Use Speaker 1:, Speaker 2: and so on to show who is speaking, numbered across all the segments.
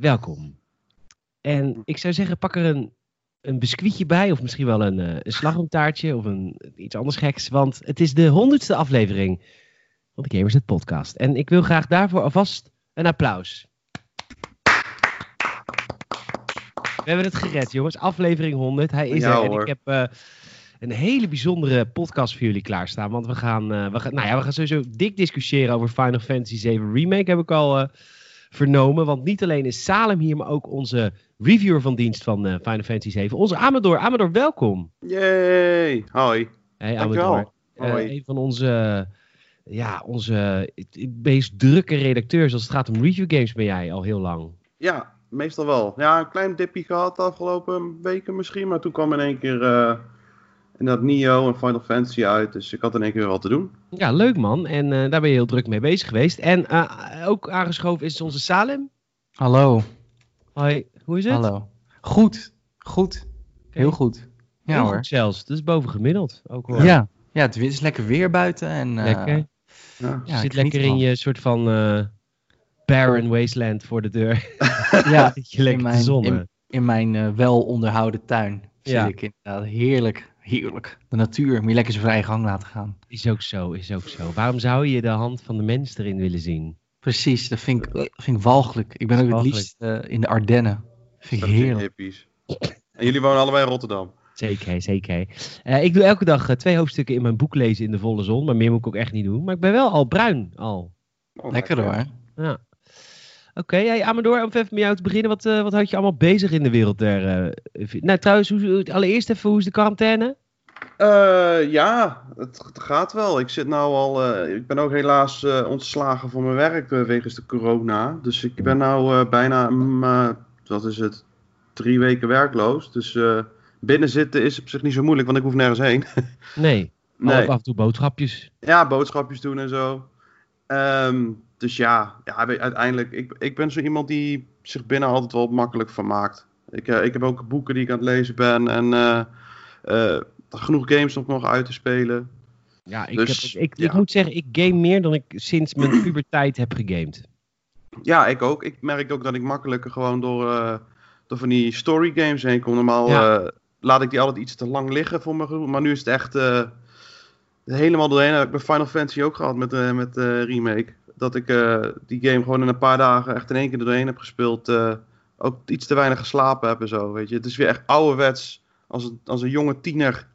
Speaker 1: welkom. En ik zou zeggen, pak er een, een biscuitje bij, of misschien wel een, uh, een slagroomtaartje of een, iets anders geks. Want het is de honderdste aflevering van de Gamers Net podcast. En ik wil graag daarvoor alvast een applaus. We hebben het gered, jongens. Aflevering 100. Hij is
Speaker 2: Ja,
Speaker 1: er. En ik heb eh, een hele bijzondere podcast voor jullie klaarstaan. Want we gaan, eh, we gaan, nou ja, we gaan sowieso dik discussiëren over Final Fantasy 7 Remake, heb ik al eh, vernomen. Want niet alleen is Salem hier, maar ook onze reviewer van dienst van eh, Final Fantasy 7. Onze Amador. Amador, welkom.
Speaker 2: Yay! Hoi.
Speaker 1: Hey. Amador. Eh,
Speaker 2: Hoi.
Speaker 1: een van onze, ja, onze meest drukke redacteurs als het gaat om review games ben jij al heel lang.
Speaker 2: Ja, meestal wel. Ja, een klein dipje gehad de afgelopen weken misschien. Maar toen kwam in één keer eh inderdaad Nio en Final Fantasy uit. Dus ik had in één keer weer wat te doen.
Speaker 1: Ja, leuk man. En eh, daar ben je heel druk mee bezig geweest. En eh, ook aangeschoven is onze Salem.
Speaker 3: Hallo.
Speaker 1: Hoi, hoe is het?
Speaker 3: Hallo. Goed. Goed. Heel goed. Ja
Speaker 1: Heel
Speaker 3: hoor.
Speaker 1: goed zelfs. Dat is boven gemiddeld. Ook wel.
Speaker 3: Ja. Ja, het is lekker weer buiten. En, eh,
Speaker 1: Lekker.
Speaker 2: Ja.
Speaker 1: je
Speaker 3: ja,
Speaker 1: zit lekker in je soort van eh, barren wasteland voor de deur.
Speaker 3: Ja,
Speaker 1: je lekker
Speaker 3: in mijn,
Speaker 1: zonnen.
Speaker 3: in, in mijn eh, wel onderhouden tuin
Speaker 1: Ja.
Speaker 3: zit ik inderdaad. Heerlijk. Heerlijk. De natuur. Moet je lekker zijn vrije gang laten gaan.
Speaker 1: Is ook zo, is ook zo. Waarom zou je de hand van de mens erin willen zien?
Speaker 3: Precies. Dat vind ik, dat vind ik walgelijk. Ik ben ook het liefst eh, in de Ardennen. Vind ik
Speaker 2: Dat
Speaker 3: heerlijk.
Speaker 2: hippies. En jullie wonen allebei in Rotterdam.
Speaker 1: Zeker, zeker. Eh, ik doe elke dag eh, twee hoofdstukken in mijn boek lezen in de volle zon. Maar meer moet ik ook echt niet doen. Maar ik ben wel al bruin al.
Speaker 2: Oh,
Speaker 3: Lekker hoor.
Speaker 1: Ja. Oké, hey, Amador, om even met jou te beginnen. Wat, eh, wat houd je allemaal bezig in de wereld der... eh, vi- nou, trouwens, hoe, allereerst even, hoe is de quarantaine?
Speaker 2: Eh, ja, het, het gaat wel. Ik zit nou al. eh, ik ben ook helaas eh, ontslagen van mijn werk wegens de corona. Dus ik ben nou bijna, mm, wat is het, drie weken werkloos. Dus binnen zitten is op zich niet zo moeilijk, want ik hoef nergens heen.
Speaker 1: Nee,
Speaker 2: Nee.
Speaker 1: Af en toe boodschapjes.
Speaker 2: Ja, boodschapjes doen en zo. Ehm, dus ja, ja, uiteindelijk, ik, ik ben zo iemand die zich binnen altijd wel makkelijk vermaakt. Ik, eh, ik heb ook boeken die ik aan het lezen ben en genoeg games nog nog uit te spelen.
Speaker 1: Ja, ik,
Speaker 2: Dus,
Speaker 1: heb, ik,
Speaker 2: ja.
Speaker 1: ik moet zeggen, ik game meer dan ik sinds mijn puberteit heb gegamed.
Speaker 2: Ja, ik ook. Ik merk ook dat ik makkelijker gewoon door, eh, door van die story games heen kom. Normaal
Speaker 1: Ja.
Speaker 2: eh, laat ik die altijd iets te lang liggen voor mijn gevoel. Maar nu is het echt eh, helemaal doorheen. Dat heb ik bij Final Fantasy ook gehad met, met remake. Dat ik die game gewoon in een paar dagen echt in één keer er doorheen heb gespeeld. ook iets te weinig geslapen heb en zo. Weet je. Het is weer echt ouderwets als een, als een jonge tiener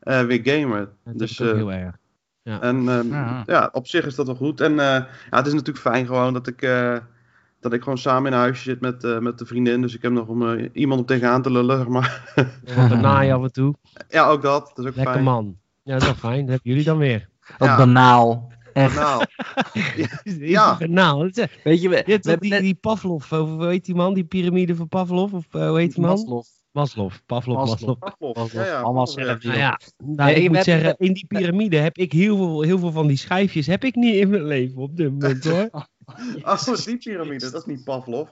Speaker 2: weer gamen.
Speaker 1: Dat
Speaker 2: Dus,
Speaker 1: is
Speaker 2: eh,
Speaker 1: heel erg.
Speaker 2: en ehm,
Speaker 3: Ja.
Speaker 2: ja, op zich is dat wel goed. En eh, ja, het is natuurlijk fijn gewoon dat ik, eh, dat ik gewoon samen in een huisje zit met, eh, met de vriendin. Dus ik heb nog om eh, iemand om tegenaan te lullen, zeg maar.
Speaker 1: Banaai af en toe.
Speaker 2: ja, ook dat. Dat is ook
Speaker 1: Lekker
Speaker 2: fijn.
Speaker 1: man. Ja, dat is wel fijn. Dat hebben jullie dan weer.
Speaker 3: Ook
Speaker 2: Ja.
Speaker 3: banaal. Echt.
Speaker 2: Nou,
Speaker 1: Ja. Dat is,
Speaker 3: Weet je, we,
Speaker 1: die,
Speaker 3: net...
Speaker 1: die Pavlov, of hoe heet die man? Die piramide van Pavlov? Of eh, hoe heet die man?
Speaker 3: Maslow.
Speaker 1: Pavlov.
Speaker 2: Ja, ja,
Speaker 3: Allemaal zelf.
Speaker 2: ja.
Speaker 1: Nou ja, nou,
Speaker 3: Nee,
Speaker 1: ik moet zeggen, in die piramide heb ik heel veel, heel veel van die schijfjes heb ik niet in mijn leven op dit moment hoor.
Speaker 2: Ach, is die piramide. Dat is niet Pavlov.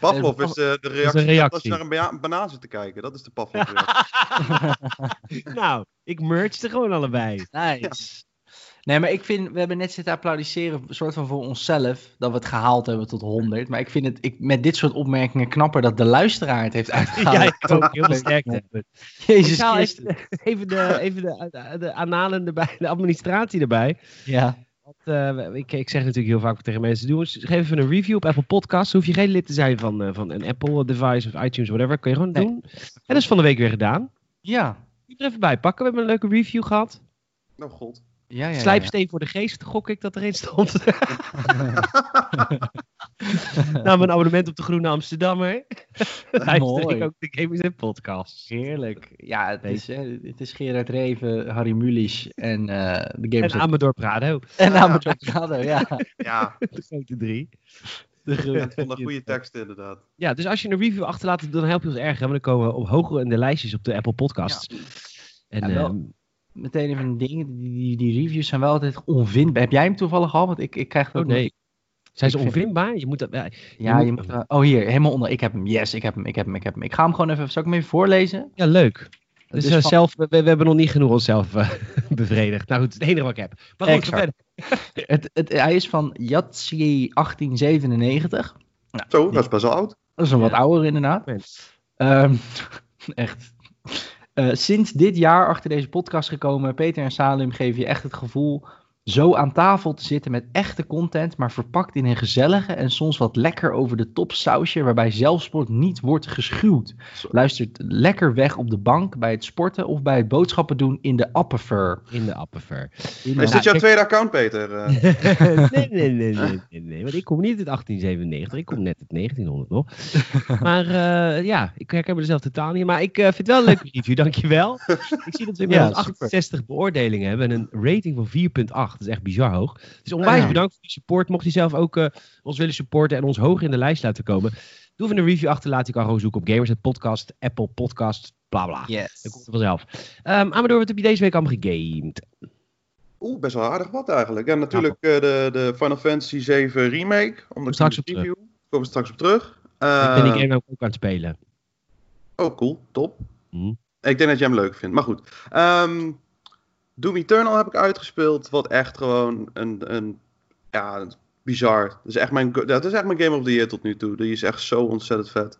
Speaker 2: Pavlov is eh, de reactie,
Speaker 1: een reactie.
Speaker 2: als je naar een bea- banaan zit te kijken. Dat is de Pavlov.
Speaker 1: nou, ik merged er gewoon allebei.
Speaker 3: Nice. Nee, maar ik vind, we hebben net zitten applaudisseren, een soort van voor onszelf, dat we het gehaald hebben tot 100. Maar ik vind het ik, met dit soort opmerkingen knapper dat de luisteraar het heeft uitgehaald.
Speaker 1: Ja, ik ook heel sterk. hebben.
Speaker 3: Jezus Christus.
Speaker 1: even, de, even de, de, de analen erbij, de administratie erbij.
Speaker 3: Ja.
Speaker 1: Want, eh, ik, ik zeg natuurlijk heel vaak tegen mensen: doe eens, geef even een review op Apple Podcasts. Hoef je geen lid te zijn van, eh, van een Apple device of iTunes, whatever. Kun je gewoon
Speaker 3: Nee.
Speaker 1: doen. En dat is van de week weer gedaan.
Speaker 3: Ja.
Speaker 1: Ik er even bij pakken. We hebben een leuke review gehad.
Speaker 2: Oh god.
Speaker 3: Ja, ja, ja.
Speaker 1: Slijpsteen voor de geest, gok ik dat erin stond. nou, mijn abonnement op de Groene Amsterdammer. Luister ik ook de Gamers en Podcast.
Speaker 3: Heerlijk. Ja, het is, hè, het is Gerard Reven, Harry Mulisch en eh de Gamers
Speaker 1: En Amador Prado.
Speaker 3: en Amateur Prado, ja.
Speaker 2: Ja,
Speaker 1: De grote drie.
Speaker 3: De groene.
Speaker 2: ik vond een goede tekst inderdaad.
Speaker 1: Ja, dus als je een review achterlaat, dan help je ons erg. hè, Want dan komen we op hoger in de lijstjes op de Apple Podcasts. En,
Speaker 3: Ja, wel.
Speaker 1: ehm,
Speaker 3: Meteen even een ding, die, die, die reviews zijn wel altijd onvindbaar. Heb jij hem toevallig al? Want ik, ik krijg dat
Speaker 1: oh nee. Zijn ze onvindbaar? Je moet dat... Ja,
Speaker 3: Ja,
Speaker 1: Je
Speaker 3: je
Speaker 1: moet-
Speaker 3: wel- oh, hier, helemaal onder. Ik heb hem. Yes, ik heb hem, ik heb hem, ik heb hem. Ik ga hem gewoon even... Zal ik hem even voorlezen?
Speaker 1: ja leuk. Dus eh,
Speaker 3: van-
Speaker 1: zelf, we, we hebben nog niet genoeg onszelf eh, bevredigd. Nou goed, het enige wat ik heb. Maar goed, verder.
Speaker 3: Het, het, hij is van Yatsi 1897.
Speaker 2: Zo, dat is best wel oud.
Speaker 3: Dat is een wat ouder inderdaad. Ehm, echt. Eh, sinds dit jaar achter deze podcast gekomen, Peter en Salim geven je echt het gevoel zo aan tafel te zitten met echte content, maar verpakt in een gezellige en soms wat lekker over de top sausje, waarbij zelfsport niet wordt geschuwd. Luistert lekker weg op de bank bij het sporten of bij het boodschappen doen in de appenver.
Speaker 1: In de Appenver.
Speaker 3: In
Speaker 2: Is dit jouw tweede account, Peter? Eh,
Speaker 1: nee, nee, nee, nee, nee, nee. Want ik kom niet uit 1897. Ik kom net uit 1900 nog. Maar eh, ja, ik herken mezelf totaal niet. Maar ik eh, vind het wel een leuke review, dankjewel. Ik zie dat we inmiddels
Speaker 3: Ja, super.
Speaker 1: 68 beoordelingen hebben en een rating van 4,8. Dat is echt bizar hoog. Dus onwijs
Speaker 3: Ja.
Speaker 1: bedankt voor je support. Mocht je zelf ook eh, ons willen supporten en ons hoger in de lijst laten komen. Doe even een review achterlaten. Je kan gewoon zoeken op Gamers het Podcast, Apple Podcast, bla bla.
Speaker 3: Yes.
Speaker 1: Dat komt er vanzelf. Ehm Amador, wat heb je deze week allemaal gegamed?
Speaker 2: Oeh, best wel aardig wat eigenlijk. En natuurlijk eh, de, de Final Fantasy 7 remake. Omdat
Speaker 1: Straks
Speaker 2: ik
Speaker 1: op
Speaker 2: review. Komen we straks op terug.
Speaker 1: ik ben die
Speaker 2: Eh,
Speaker 1: game ook aan het spelen.
Speaker 2: Oh, cool. Top.
Speaker 1: Hm.
Speaker 2: Ik denk dat jij hem leuk vindt. Maar goed. Ehm, Doom Eternal heb ik uitgespeeld. Wat echt gewoon een... een ja, bizar. Dat is, echt mijn, dat is echt mijn Game of the Year tot nu toe. Die is echt zo ontzettend vet.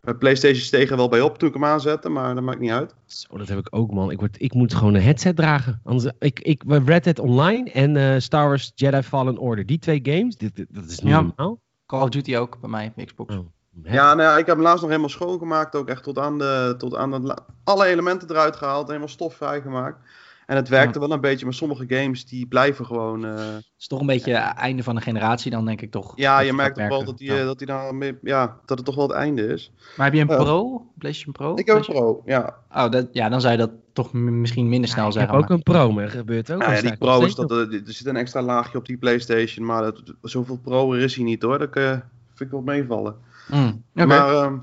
Speaker 2: Mijn PlayStation steeg er wel bij op toen ik hem aanzette. Maar dat maakt niet uit.
Speaker 1: Zo, dat heb ik ook, man. Ik, word, ik moet gewoon een headset dragen. Anders, ik, ik, Red Dead Online en eh, Star Wars Jedi Fallen Order. Die twee games, dit, dit- dat is niet
Speaker 3: Ja.
Speaker 1: normaal.
Speaker 3: Call of Duty ook bij mij, Xbox.
Speaker 1: Oh?
Speaker 2: Ja, nou ja, ik heb hem laatst nog helemaal schoongemaakt. Ook echt tot aan, de, tot aan de, alle elementen eruit gehaald. Helemaal stof vrijgemaakt. En het werkte wel een beetje. Maar sommige games die blijven gewoon... eh,
Speaker 3: Het is toch een beetje het einde van de generatie dan, denk ik toch.
Speaker 2: ja, je merkt toch wel dat, die,
Speaker 3: Ja.
Speaker 2: eh, dat, die dan mee- ja, dat het toch wel het einde is.
Speaker 3: Maar heb je een. Pro? PlayStation Pro?
Speaker 2: Ik heb een Pro, ja.
Speaker 3: Oh, dat, ja, dan zou je dat toch misschien minder snel
Speaker 1: Ja, ik heb ook een Pro, maar gebeurt ook.
Speaker 2: Ja,
Speaker 1: al
Speaker 2: ja, die Pro is dat, eh, er zit een extra laagje op die PlayStation. Maar dat, zoveel Pro is hij niet hoor. Dat eh, vind ik wel meevallen.
Speaker 3: Mm.
Speaker 2: Maar, ehm,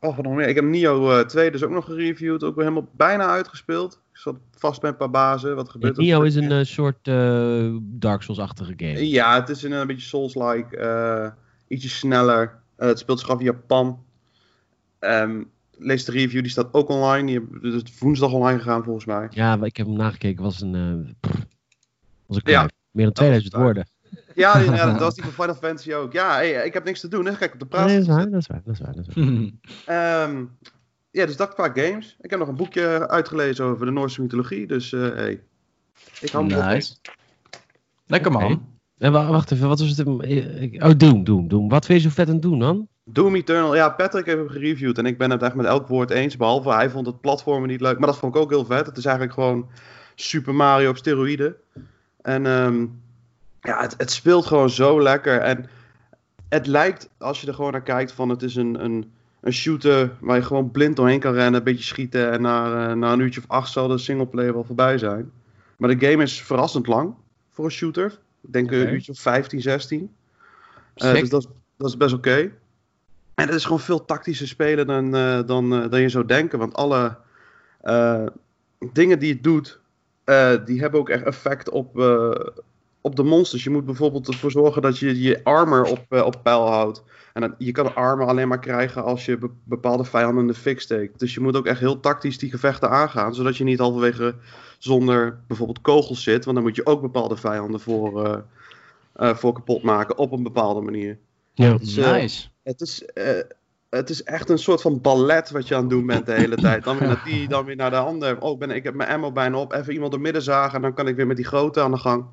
Speaker 2: oh, wat nog meer. Ik heb Nio eh 2 dus ook nog gereviewd. Ook weer helemaal bijna uitgespeeld. Ik zat vast bij een paar bazen. Wat gebeurt er?
Speaker 1: Nio is een eh, soort eh, Dark Souls-achtige game.
Speaker 2: Ja, het is een, een beetje Souls-like. eh, ietsje sneller. Eh, het speelt zich af in Japan. Ehm, lees de review, die staat ook online. Die dus woensdag online gegaan volgens mij.
Speaker 1: Ja, ik heb hem nagekeken. Was een, eh, was een
Speaker 2: Ja.
Speaker 1: Meer dan 2000
Speaker 2: waar.
Speaker 1: woorden.
Speaker 2: Ja, dat was die van Final Fantasy ook. Ja, hey, ik heb niks te doen. Hè. Kijk op de praat.
Speaker 1: Nee, dat is waar, dat is waar, dat is waar. Dat is waar.
Speaker 2: Ehm, ja, dus dat qua games. Ik heb nog een boekje uitgelezen over de Noorse mythologie. Dus eh hey, ik hou
Speaker 3: nice. Lekker man.
Speaker 1: En wa- wacht even, wat was het? eh, Oh, Doom, Doom, Doom. Wat vind je zo vet aan Doom dan?
Speaker 2: Doom Eternal, ja, Patrick heeft hem gereviewd en ik ben het echt met elk woord eens. Behalve hij vond het platformen niet leuk, maar dat vond ik ook heel vet. Het is eigenlijk gewoon Super Mario op steroïden. En ehm, ja, het, het speelt gewoon zo lekker. En het lijkt, als je er gewoon naar kijkt, van het is een, een, een shooter waar je gewoon blind doorheen kan rennen, een beetje schieten. En na, eh, na een uurtje of acht zal de singleplayer wel voorbij zijn. Maar de game is verrassend lang voor een shooter. Ik denk een uurtje of 15, 16. Eh, dus dat is, dat is best oké. En het is gewoon veel tactischer spelen dan, eh, dan, dan je zou denken. Want alle dingen die het doet, die hebben ook echt effect op, op de monsters. Je moet bijvoorbeeld ervoor zorgen dat je je armor op, eh, op peil houdt. En dan, je kan armor alleen maar krijgen als je be- bepaalde vijanden in de fik steekt. Dus je moet ook echt heel tactisch die gevechten aangaan. Zodat je niet halverwege zonder bijvoorbeeld kogels zit. Want dan moet je ook bepaalde vijanden voor, eh, eh, voor kapot maken op een bepaalde manier.
Speaker 1: Ja.
Speaker 2: Dus, eh,
Speaker 3: Nice.
Speaker 2: het is, eh, het is echt een soort van ballet wat je aan het doen bent de hele tijd. Dan weer naar die, dan weer naar de ander. Oh, ik, ben, ik heb mijn ammo bijna op. Even iemand door midden zagen en dan kan ik weer met die grote aan de gang.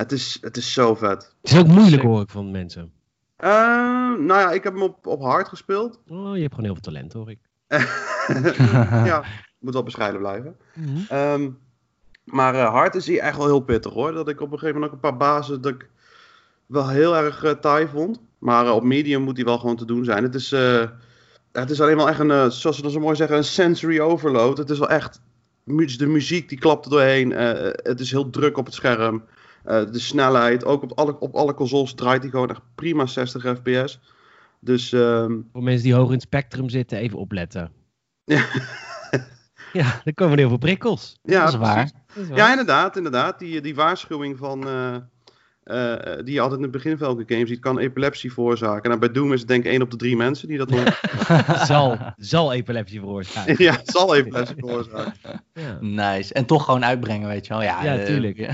Speaker 2: Het is, het is zo vet.
Speaker 1: Het is ook moeilijk hoor ik van mensen.
Speaker 2: Eh, nou ja, ik heb hem op, op hard gespeeld.
Speaker 1: Oh, je hebt gewoon heel veel talent hoor ik.
Speaker 2: ja, moet wel bescheiden blijven. Ehm, maar eh, hard is hij echt wel heel pittig hoor. Dat ik op een gegeven moment ook een paar bazen dat ik wel heel erg eh taai vond. Maar eh, op medium moet hij wel gewoon te doen zijn. Het is, het is alleen wel echt een, zoals ze dan zo mooi zeggen, een sensory overload. Het is wel echt, de muziek die klapt er doorheen. Het is heel druk op het scherm. Eh, de snelheid, ook op alle, op alle consoles draait hij gewoon echt prima 60 fps. Dus ehm,
Speaker 1: Voor mensen die hoog in het spectrum zitten, even opletten.
Speaker 2: Ja.
Speaker 1: ja, er komen heel veel prikkels.
Speaker 2: ja,
Speaker 3: dat is waar.
Speaker 2: precies.
Speaker 1: Dat is waar.
Speaker 2: Ja, inderdaad, inderdaad. Die, die waarschuwing van. eh, eh, die je altijd in het begin van elke game ziet, kan epilepsie veroorzaken. En bij Doom is het denk ik één op de drie mensen die dat doen.
Speaker 1: zal, zal epilepsie veroorzaken.
Speaker 2: ja, zal epilepsie veroorzaken.
Speaker 1: Ja.
Speaker 3: Nice. En toch gewoon uitbrengen, weet je wel. Ja,
Speaker 1: Ja, tuurlijk.
Speaker 3: ja.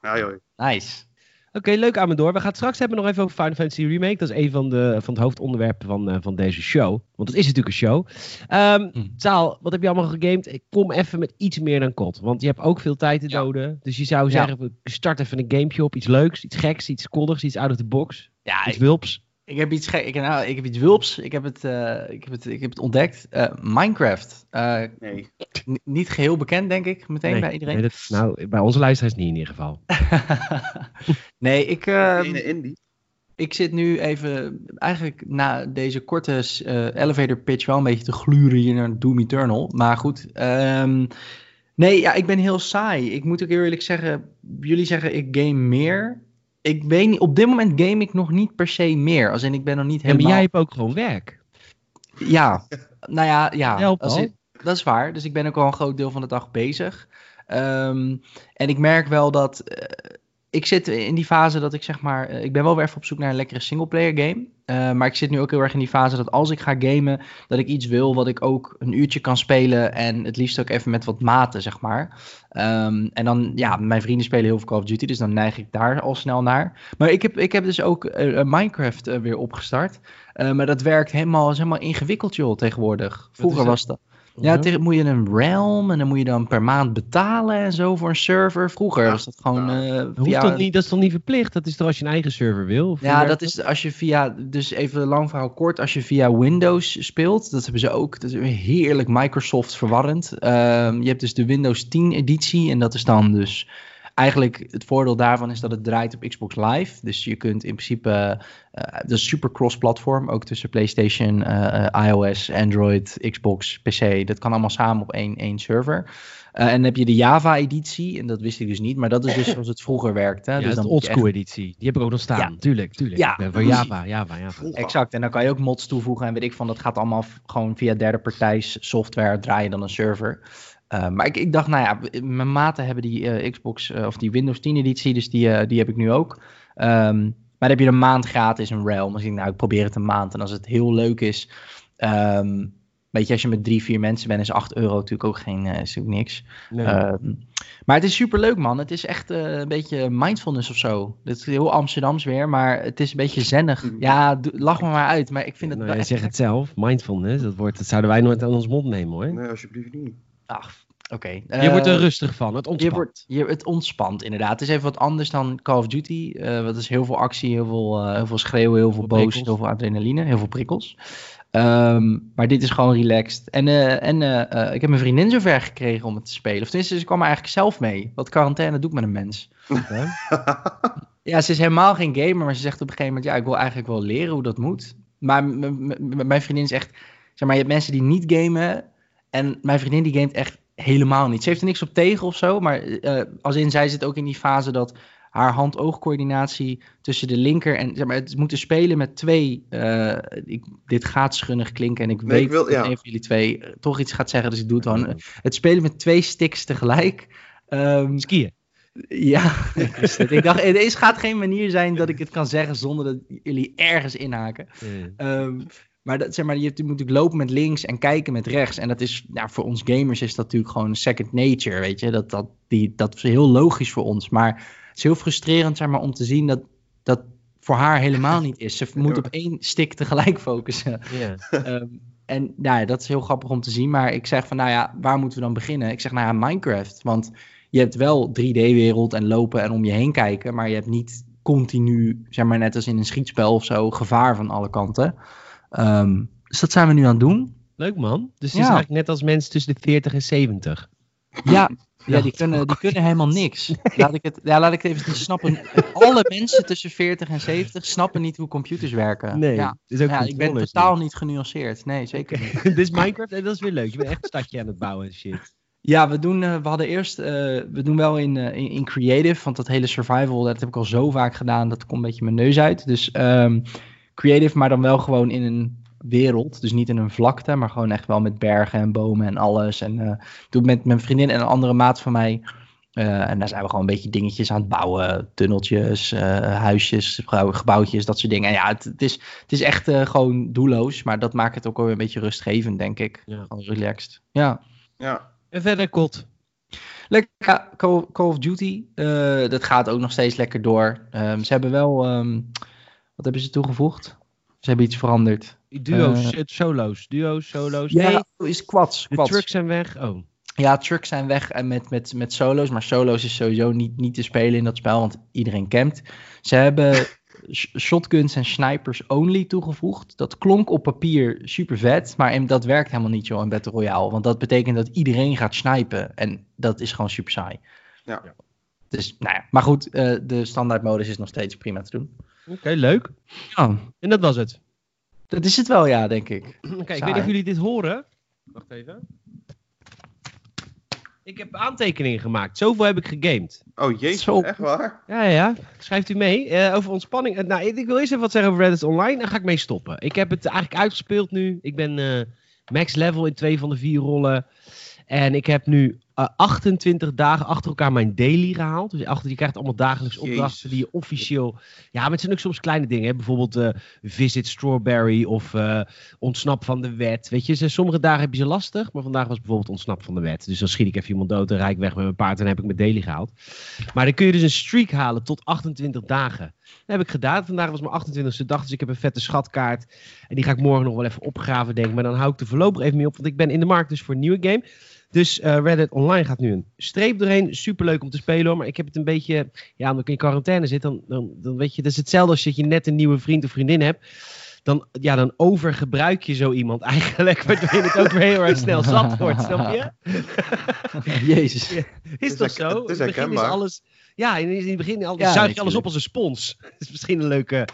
Speaker 2: Ja, joh.
Speaker 3: Nice.
Speaker 1: Oké, leuk aan me door. We gaan het straks hebben nog even over Final Fantasy Remake. Dat is een van, de, van het hoofdonderwerpen van, eh, van deze show. Want het is natuurlijk een show. Zaal, wat heb je allemaal gegamed? Ik kom even met iets meer dan kot. Want je hebt ook veel tijd te
Speaker 3: Ja.
Speaker 1: doden. Dus je zou
Speaker 3: Ja.
Speaker 1: zeggen, we start even een gamepje op. Iets leuks, iets geks, iets koddigs, iets out of the box.
Speaker 3: Ja,
Speaker 1: Iets
Speaker 3: ik,
Speaker 1: wulps.
Speaker 3: Ik heb iets gek. Ik, nou, ik heb iets wulps. Ik heb het, eh, ik heb het, ik heb het ontdekt. Eh, Minecraft. Eh,
Speaker 2: Nee.
Speaker 3: niet geheel bekend, denk ik, meteen
Speaker 1: Nee,
Speaker 3: bij iedereen.
Speaker 1: nee, dat, nou, bij onze luisteraars niet in ieder geval.
Speaker 3: nee, ik, ehm,
Speaker 2: Ene indie.
Speaker 3: ik zit nu even, eigenlijk na deze korte eh, elevator pitch wel een beetje te gluren hier naar Doom Eternal. Maar goed, ehm, nee, ja, ik ben heel saai. Ik moet ook heel eerlijk zeggen, jullie zeggen ik game meer. Ik weet niet, op dit moment game ik nog niet per se meer. Als in, ik ben nog niet
Speaker 1: Ja, maar
Speaker 3: helemaal...
Speaker 1: jij hebt ook gewoon werk.
Speaker 3: Ja, nou ja, ja
Speaker 1: Help
Speaker 3: als
Speaker 1: al.
Speaker 3: in- dat is waar. Dus ik ben ook al een groot deel van de dag bezig. Ehm, en ik merk wel dat eh, ik zit in die fase dat ik zeg maar, eh, ik ben wel weer even op zoek naar een lekkere singleplayer game. Eh, maar ik zit nu ook heel erg in die fase dat als ik ga gamen, dat ik iets wil wat ik ook een uurtje kan spelen en het liefst ook even met wat maten, zeg maar. Ehm, en dan, ja, mijn vrienden spelen heel veel Call of Duty, dus dan neig ik daar al snel naar. Maar ik heb, ik heb dus ook eh, Minecraft weer opgestart. Maar dat werkt helemaal, is helemaal ingewikkeld, joh, tegenwoordig. Vroeger was dat. Ja, tegen, moet je een realm en dan moet je dan per maand betalen en zo voor een server. Vroeger
Speaker 2: Ja,
Speaker 3: was dat gewoon
Speaker 2: ja.
Speaker 3: eh,
Speaker 1: Dat,
Speaker 3: via...
Speaker 1: niet, dat is toch niet verplicht? Dat is toch als je een eigen server wil?
Speaker 3: Ja, dat is als je via, dus even lang verhaal kort, als je via Windows speelt, dat hebben ze ook, dat is weer heerlijk Microsoft verwarrend. Ehm, je hebt dus de Windows 10 editie en dat is dan dus, eigenlijk het voordeel daarvan is dat het draait op Xbox Live. Dus je kunt in principe, eh dat is super cross-platform, ook tussen PlayStation, eh, eh, iOS, Android, Xbox, PC. Dat kan allemaal samen op één, één server. Eh, en dan heb je de Java-editie, en dat wist ik dus niet, maar dat is dus zoals het vroeger werkte.
Speaker 1: Ja,
Speaker 3: dus dan
Speaker 1: de
Speaker 3: moet je echt-
Speaker 1: oldschool editie. Die heb ik ook nog staan.
Speaker 3: Ja.
Speaker 1: Tuurlijk, tuurlijk.
Speaker 3: Ja,
Speaker 1: ik ben voor. Java, Java, Java.
Speaker 3: Exact, en dan kan je ook mods toevoegen en weet ik van, dat gaat allemaal gewoon via derde partijs software draaien dan een server. Uh, maar ik, ik dacht, nou ja, mijn maten hebben die uh, Xbox uh, of die Windows 10 editie, dus die, uh, die heb ik nu ook. Um, maar dan heb je een maand gratis een realm. Dus ik nou, ik probeer het een maand. En als het heel leuk is, um, weet je, als je met drie, vier mensen bent, is 8 euro natuurlijk ook geen, uh, is ook niks.
Speaker 1: Nee.
Speaker 3: Um, maar het is super leuk, man. Het is echt uh, een beetje mindfulness of zo. Het is heel Amsterdams weer, maar het is een beetje zennig. Ja, do- lach me maar uit. Maar ik vind het
Speaker 1: nou, jij zegt het zelf, mindfulness, dat, woord, dat zouden wij nooit aan ons mond nemen hoor.
Speaker 2: Nee, alsjeblieft niet.
Speaker 3: Ach, oké.
Speaker 1: Je wordt er rustig van, het
Speaker 3: Je
Speaker 1: ontspant.
Speaker 3: wordt, je, het ontspant, inderdaad. Het is even wat anders dan Call of Duty. Uh, wat is heel veel actie, heel veel, uh, heel veel schreeuwen, heel veel
Speaker 1: Veel
Speaker 3: boos, heel veel adrenaline, heel veel prikkels. Um, maar dit is gewoon relaxed. En, en ik heb mijn vriendin zover gekregen om het te spelen. Of tenminste, ze kwam er eigenlijk zelf mee. Wat quarantaine doet met een mens.
Speaker 1: Ja?
Speaker 3: ja, ze is helemaal geen gamer, maar ze zegt op een gegeven moment... ja, ik wil eigenlijk wel leren hoe dat moet. Maar mijn vriendin is echt... zeg maar, je hebt mensen die niet gamen... en mijn vriendin die gamet echt helemaal niet. Ze heeft er niks op tegen of zo, maar uh, als in zij zit ook in die fase dat haar hand-oogcoördinatie tussen de linker en zeg maar, het moeten spelen met twee. Uh, ik, dit gaat schunnig klinken en ik
Speaker 2: Nee,
Speaker 3: weet
Speaker 2: ik wil-
Speaker 3: dat
Speaker 2: ja.
Speaker 3: een van jullie twee uh, toch iets gaat zeggen, dus ik doe het gewoon. Het spelen met twee sticks tegelijk. Um,
Speaker 1: Skiën.
Speaker 3: ja, ik dacht, er is, gaat geen manier zijn dat ik het kan zeggen zonder dat jullie ergens inhaken.
Speaker 1: Ja.
Speaker 3: Um, maar, dat, zeg maar je, moet natuurlijk lopen met links en kijken met rechts. En dat is, ja, voor ons gamers is dat natuurlijk gewoon second nature, weet je. Dat, dat, die, dat is heel logisch voor ons. Maar het is heel frustrerend, zeg maar, om te zien dat dat voor haar helemaal niet is. Ze moet op één stick tegelijk focussen. Um, en nou ja, dat is heel grappig om te zien. Maar ik zeg van, nou ja, waar moeten we dan beginnen? Ik zeg, nou ja, Minecraft. Want je hebt wel 3D-wereld en lopen en om je heen kijken. Maar je hebt niet continu, zeg maar net als in een schietspel of zo, gevaar van alle kanten. Um, dus dat zijn we nu aan het doen.
Speaker 1: Leuk man. Dus het
Speaker 3: Ja.
Speaker 1: is eigenlijk net als mensen tussen de 40 en 70.
Speaker 3: Ja, ja die, kunnen, die kunnen helemaal niks. Laat ik het, ja, laat ik het even snappen. Alle mensen tussen 40 en 70 snappen niet hoe computers werken.
Speaker 1: Nee,
Speaker 3: ja.
Speaker 1: is ook
Speaker 3: Ja, ik ben totaal niet genuanceerd. Nee, zeker niet.
Speaker 1: niet. Dit is Minecraft en dat is weer leuk. Je bent echt een stadje aan het bouwen en shit.
Speaker 3: Ja, we doen, uh, we hadden eerst, uh, we doen wel in, uh, in, in, creative, want dat hele survival, dat heb ik al zo vaak gedaan, dat komt een beetje mijn neus uit. Dus um, creative, maar dan wel gewoon in een wereld, dus niet in een vlakte, maar gewoon echt wel met bergen en bomen en alles. En uh, doe met mijn vriendin en een andere maat van mij. Uh, en daar zijn we gewoon een beetje dingetjes aan het bouwen. Tunneltjes, uh, huisjes, gebouw, gebouwtjes, dat soort dingen. En ja, het, het is, het is echt uh, gewoon doelloos. Maar dat maakt het ook wel weer een beetje rustgevend, denk ik.
Speaker 1: Ja.
Speaker 3: Gewoon relaxed. Ja.
Speaker 2: Ja.
Speaker 1: En verder, Kot.
Speaker 3: Lekker, Call, Call of Duty, eh, dat gaat ook nog steeds lekker door. Ehm, ze hebben wel, ehm, wat hebben ze toegevoegd? Ze hebben iets veranderd.
Speaker 1: Duo's,
Speaker 3: Eh,
Speaker 1: solo's, duo's, solo's.
Speaker 3: Ja,
Speaker 1: nee,
Speaker 3: is quads.
Speaker 1: de
Speaker 3: quads.
Speaker 1: trucks zijn weg. Oh,
Speaker 3: Ja, trucks zijn weg en met, met, met solo's. Maar solo's is sowieso niet, niet te spelen in dat spel, want iedereen campt. Ze hebben sh- shotguns en snipers only toegevoegd. Dat klonk op papier super vet, maar in- dat werkt helemaal niet zo in Battle Royale. Want dat betekent dat iedereen gaat snipen en dat is gewoon super saai.
Speaker 2: Ja.
Speaker 3: Dus, nou ja. Maar goed, eh, de standaardmodus is nog steeds prima te doen.
Speaker 1: Oké, leuk.
Speaker 3: Ja,
Speaker 1: En dat was het.
Speaker 3: dat is het wel, ja, denk ik.
Speaker 1: Oké, ik weet niet of jullie dit horen. Wacht even. Ik heb aantekeningen gemaakt. Zoveel heb ik gegamed.
Speaker 2: Oh jezus,
Speaker 3: Zo.
Speaker 2: echt waar?
Speaker 1: Ja, ja, ja. Schrijft u mee. Eh, over ontspanning. Eh, nou, ik wil eerst even wat zeggen over Reddit Online. Dan ga ik mee stoppen. Ik heb het eigenlijk uitgespeeld nu. Ik ben eh, max level in twee van de vier rollen. En ik heb nu eh, 28 dagen achter elkaar mijn daily gehaald. Dus achter, je krijgt allemaal dagelijks
Speaker 2: Jezus.
Speaker 1: opdrachten die je officieel... Ja, maar het zijn ook soms kleine dingen. Hè? Bijvoorbeeld eh, visit strawberry of eh, ontsnap van de wet. Weet je, sommige dagen heb je ze lastig. Maar vandaag was bijvoorbeeld ontsnap van de wet. Dus dan schiet ik even iemand dood en rijd ik weg met mijn paard. En dan heb ik mijn daily gehaald. Maar dan kun je dus een streak halen tot 28 dagen. Dat heb ik gedaan. Vandaag was mijn 28e dag, dus ik heb een vette schatkaart. En die ga ik morgen nog wel even opgraven, denk ik. Maar dan hou ik er voorlopig even mee op, want ik ben in de markt dus voor een nieuwe game. Dus eh, Reddit Online gaat nu een streep doorheen. Superleuk om te spelen hoor. Maar ik heb het een beetje... Ja, omdat ik in quarantaine zit, dan, dan, dan weet je... Dat is hetzelfde als dat je net een nieuwe vriend of vriendin hebt. Dan, ja, dan overgebruik je zo iemand eigenlijk. Waardoor je het ook weer heel erg snel zat wordt, snap je?
Speaker 3: Jezus.
Speaker 1: Is
Speaker 2: is
Speaker 1: dat zo?
Speaker 2: het is
Speaker 1: in het begin is
Speaker 2: herkenbaar.
Speaker 1: alles... Ja, in, in het begin al,
Speaker 3: Ja,
Speaker 1: zuig je alles op als een spons. Dat is misschien een leuke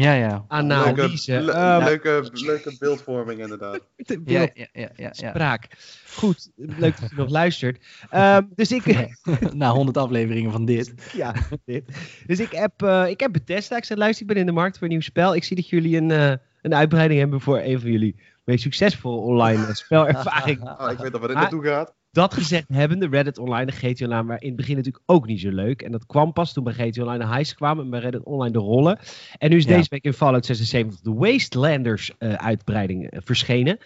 Speaker 3: Ja, ja.
Speaker 1: analyse.
Speaker 2: Leuke, le-
Speaker 1: Ehm,
Speaker 2: leuke, leuke beeldvorming inderdaad.
Speaker 1: de
Speaker 3: Ja,
Speaker 1: beeld-
Speaker 3: ja, ja, ja, ja.
Speaker 1: spraak. Goed, leuk dat je nog luistert. Ehm, dus ik...
Speaker 3: Na 100 afleveringen van dit.
Speaker 1: ja, dit. Dus ik heb, eh ik heb Bethesda. Ik zei, luister, ik ben in de markt voor een nieuw spel. Ik zie dat jullie een, eh, een uitbreiding hebben voor een van jullie meest succesvolle online eh, spelervaring.
Speaker 2: Oh, ik weet al waar dit naartoe gaat.
Speaker 1: Dat gezegd hebbende, Reddit Online de GT Online waren in het begin natuurlijk ook niet zo leuk. En dat kwam pas toen bij GT Online de highs kwamen en bij Reddit Online de rollen. En nu is
Speaker 3: Ja.
Speaker 1: deze week in Fallout 76 de Wastelanders eh, uitbreiding eh, verschenen.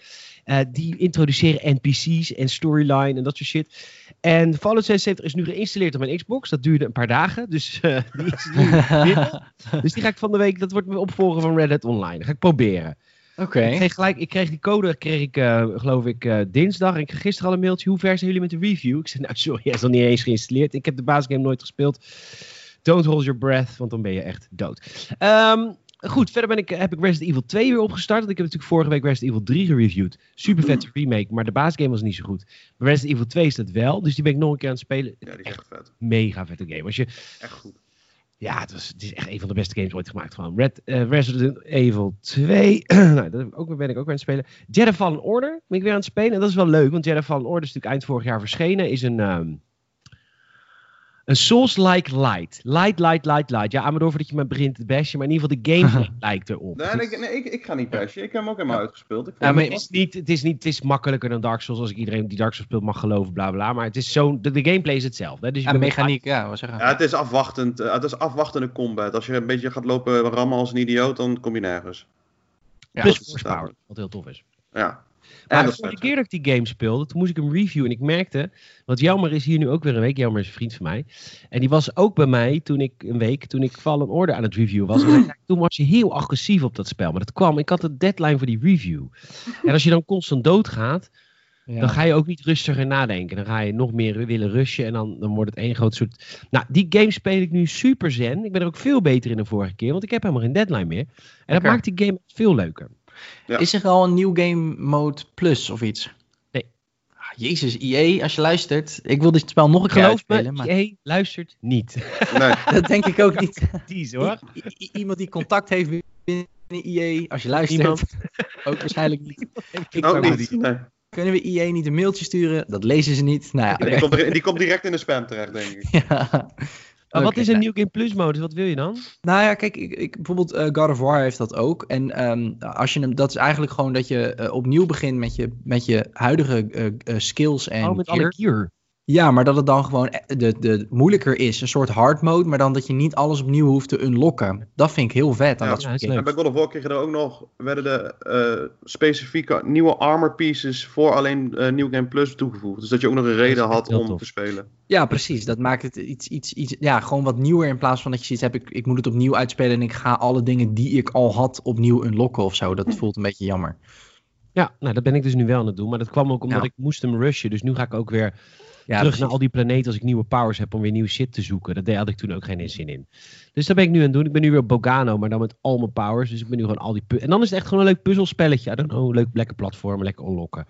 Speaker 1: Eh, die introduceren NPC's en storyline en dat soort shit. En Fallout 76 is nu geïnstalleerd op mijn Xbox. Dat duurde een paar dagen, dus die is nu. Dus die ga ik van de week, dat wordt mijn opvolger van Reddit Online. Dat ga ik proberen.
Speaker 3: Oké.
Speaker 1: Ik kreeg gelijk, ik kreeg die code, kreeg ik, eh, geloof ik, eh, dinsdag. En ik kreeg gisteren al een mailtje. Hoe ver zijn jullie met de review? Ik zei, nou sorry, hij is nog niet eens geïnstalleerd. Ik heb de basisgame nooit gespeeld. Don't hold your breath, want dan ben je echt dood. Ehm, goed, verder ben ik, heb ik Resident Evil 2 weer opgestart. Want ik heb natuurlijk vorige week Resident Evil 3 gereviewd. Super vette remake, maar de basisgame was niet zo goed. Bij Resident Evil 2 is dat wel, dus die ben ik nog een keer aan het spelen.
Speaker 2: Ja, die is echt vet.
Speaker 1: Mega vette game. Als je
Speaker 2: Echt goed.
Speaker 1: Ja, het, was, het is echt een van de beste games ooit gemaakt. Gewoon Red, eh, Resident Evil 2. nou, dat ben ik ook weer aan het spelen. Jedi Fallen Order ben ik weer aan het spelen. En dat is wel leuk, want Jedi Fallen Order is natuurlijk eind vorig jaar verschenen. Is een, ehm, een Souls-like light. Light, light, light, light. Ja, Amador, voordat je me begint te bashen. Maar in ieder geval, de gameplay lijkt erop.
Speaker 2: Nee, nee, ik- nee, ik, ik ga niet bashen. Ik heb hem ook helemaal uitgespeeld. Ik
Speaker 3: Ja, maar
Speaker 1: Het is, niet, het, is niet, het is makkelijker dan Dark Souls als ik iedereen die Dark Souls speelt mag geloven, bla bla. Maar het is zo, de, de gameplay is hetzelfde. Hè? Dus je
Speaker 3: Ja, mechaniek, ja, wat zeggen.
Speaker 2: Ja, het is afwachtend. eh, het is afwachtende combat. Als je een beetje gaat lopen rammen als een idioot, dan kom je nergens.
Speaker 3: Ja,
Speaker 1: plus
Speaker 2: duidelijk.
Speaker 1: wat heel tof is.
Speaker 2: Ja.
Speaker 1: Maar de
Speaker 2: vet.
Speaker 1: keer dat ik die game speelde, toen moest ik hem reviewen. En ik merkte, want Jelmer is hier nu ook weer een week. Jelmer is een vriend van mij. En die was ook bij mij toen ik een week, toen ik Fallen Order aan het reviewen was. En toen was je heel agressief op dat spel. Maar dat kwam, ik had een deadline voor die review. En als je dan constant doodgaat,
Speaker 3: Ja.
Speaker 1: dan ga je ook niet rustiger nadenken. Dan ga je nog meer willen rushen en dan, dan wordt het één groot soort... Nou, die game speel ik nu super zen. Ik ben er ook veel beter in dan vorige keer, want ik heb helemaal geen deadline meer. En dat maakt die game veel leuker.
Speaker 2: Ja.
Speaker 3: Is er al een nieuw game mode plus of iets?
Speaker 1: Nee.
Speaker 3: Ah, Jezus, EA, als je luistert. Ik wil dit spel nog een keer
Speaker 1: Geloof me,
Speaker 3: uitspelen, maar
Speaker 1: EA luistert niet.
Speaker 2: Nee.
Speaker 3: dat denk ik ook niet.
Speaker 1: Hoor.
Speaker 3: I- i- iemand die contact heeft binnen EA, als je luistert. Ook waarschijnlijk niet.
Speaker 1: Ik
Speaker 2: Ook niet. Nee.
Speaker 3: Kunnen we EA niet een mailtje sturen? Dat lezen ze niet. Nou ja,
Speaker 2: Die, komt er- die komt direct in de spam terecht, denk ik.
Speaker 3: Ja.
Speaker 1: Maar wat is een
Speaker 3: nou.
Speaker 1: New Game Plus modus? Wat wil je dan?
Speaker 3: Nou ja, kijk, ik, ik, bijvoorbeeld eh, God of War heeft dat ook. En ehm, als je hem, dat is eigenlijk gewoon dat je eh, opnieuw begint met je, met je huidige eh, skills en
Speaker 1: Oh, met
Speaker 3: gear.
Speaker 1: alle gear.
Speaker 3: Ja, maar dat het dan gewoon e- de, de, moeilijker is. Een soort hard mode, maar dan dat je niet alles opnieuw hoeft te unlocken. Dat vind ik heel vet aan
Speaker 2: Ja,
Speaker 3: dat soort.
Speaker 2: En bij God of War kreeg je er ook nog, werden de eh, specifieke nieuwe armor pieces voor alleen eh, New Game Plus toegevoegd. Dus dat je ook nog een reden had om
Speaker 1: tof.
Speaker 2: te spelen.
Speaker 3: Ja, precies. Dat maakt het iets, iets, iets, ja, gewoon wat nieuwer in plaats van dat je zoiets hebt, ik, ik moet het opnieuw uitspelen en ik ga alle dingen die ik al had opnieuw unlocken of zo. Dat voelt een beetje jammer.
Speaker 1: Ja, nou dat ben ik dus nu wel aan het doen. Maar dat kwam ook omdat
Speaker 3: Ja.
Speaker 1: ik moest hem rushen. Dus nu ga ik ook weer
Speaker 3: Ja,
Speaker 1: terug naar al die planeten als ik nieuwe powers heb om weer nieuw shit te zoeken. Dat deed- had ik toen ook geen zin in. Dus dat ben ik nu aan het doen. Ik ben nu weer op Bogano, maar dan met al mijn powers. Dus ik ben nu gewoon al die... En dan is het echt gewoon een leuk puzzelspelletje. I don't know, leuk, lekker platform, lekker unlocken.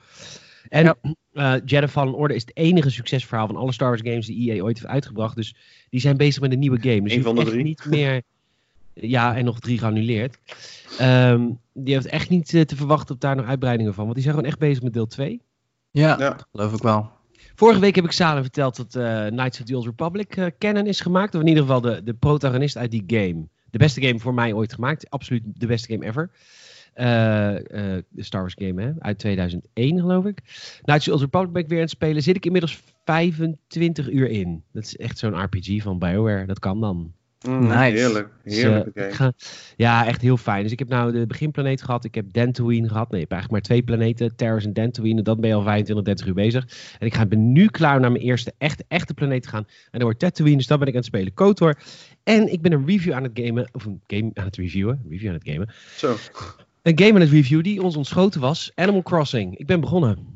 Speaker 1: En
Speaker 3: Ja.
Speaker 1: eh Jedi Fallen Order is het enige succesverhaal van alle Star Wars games die EA ooit heeft uitgebracht. Dus die zijn bezig met een nieuwe game. Dus
Speaker 2: Eén van de drie.
Speaker 1: niet meer... Ja, en nog drie geannuleerd. Ehm, die heeft echt niet eh, te verwachten op daar nog uitbreidingen van. Want die zijn gewoon echt bezig met deel 2.
Speaker 3: Ja,
Speaker 2: Ja.
Speaker 3: geloof ik wel.
Speaker 1: Vorige week heb ik Salem verteld dat eh, Knights of the Old Republic eh, canon is gemaakt. Of in ieder geval de, de protagonist uit die game. De beste game voor mij ooit gemaakt. Absoluut de beste game ever. Eh, de Star Wars game, hè? Uit 2001, geloof ik. Knights of the Old Republic ben ik weer aan het spelen. Zit ik inmiddels 25 uur in. Dat is echt zo'n RPG van BioWare. Dat kan dan.
Speaker 2: Mm,
Speaker 3: Nice.
Speaker 2: Heerlijk,
Speaker 1: Dus, ga- ja, echt heel fijn. Dus ik heb nou de beginplaneet gehad. Ik heb Dantooine gehad. Nee, ik heb eigenlijk maar twee planeten. Terrace en Dantooine. Dat ben je al 25, 30 uur bezig. En ik ga, ben nu klaar naar mijn eerste echte, echte planeet te gaan. En dat wordt Tatooine. Dus dat ben ik aan het spelen. KOTOR. En ik ben een review aan het gamen. Of een game aan het reviewen. Een review aan het gamen.
Speaker 2: Zo.
Speaker 1: Een game aan het review die ons ontschoten was. Animal Crossing. Ik ben begonnen.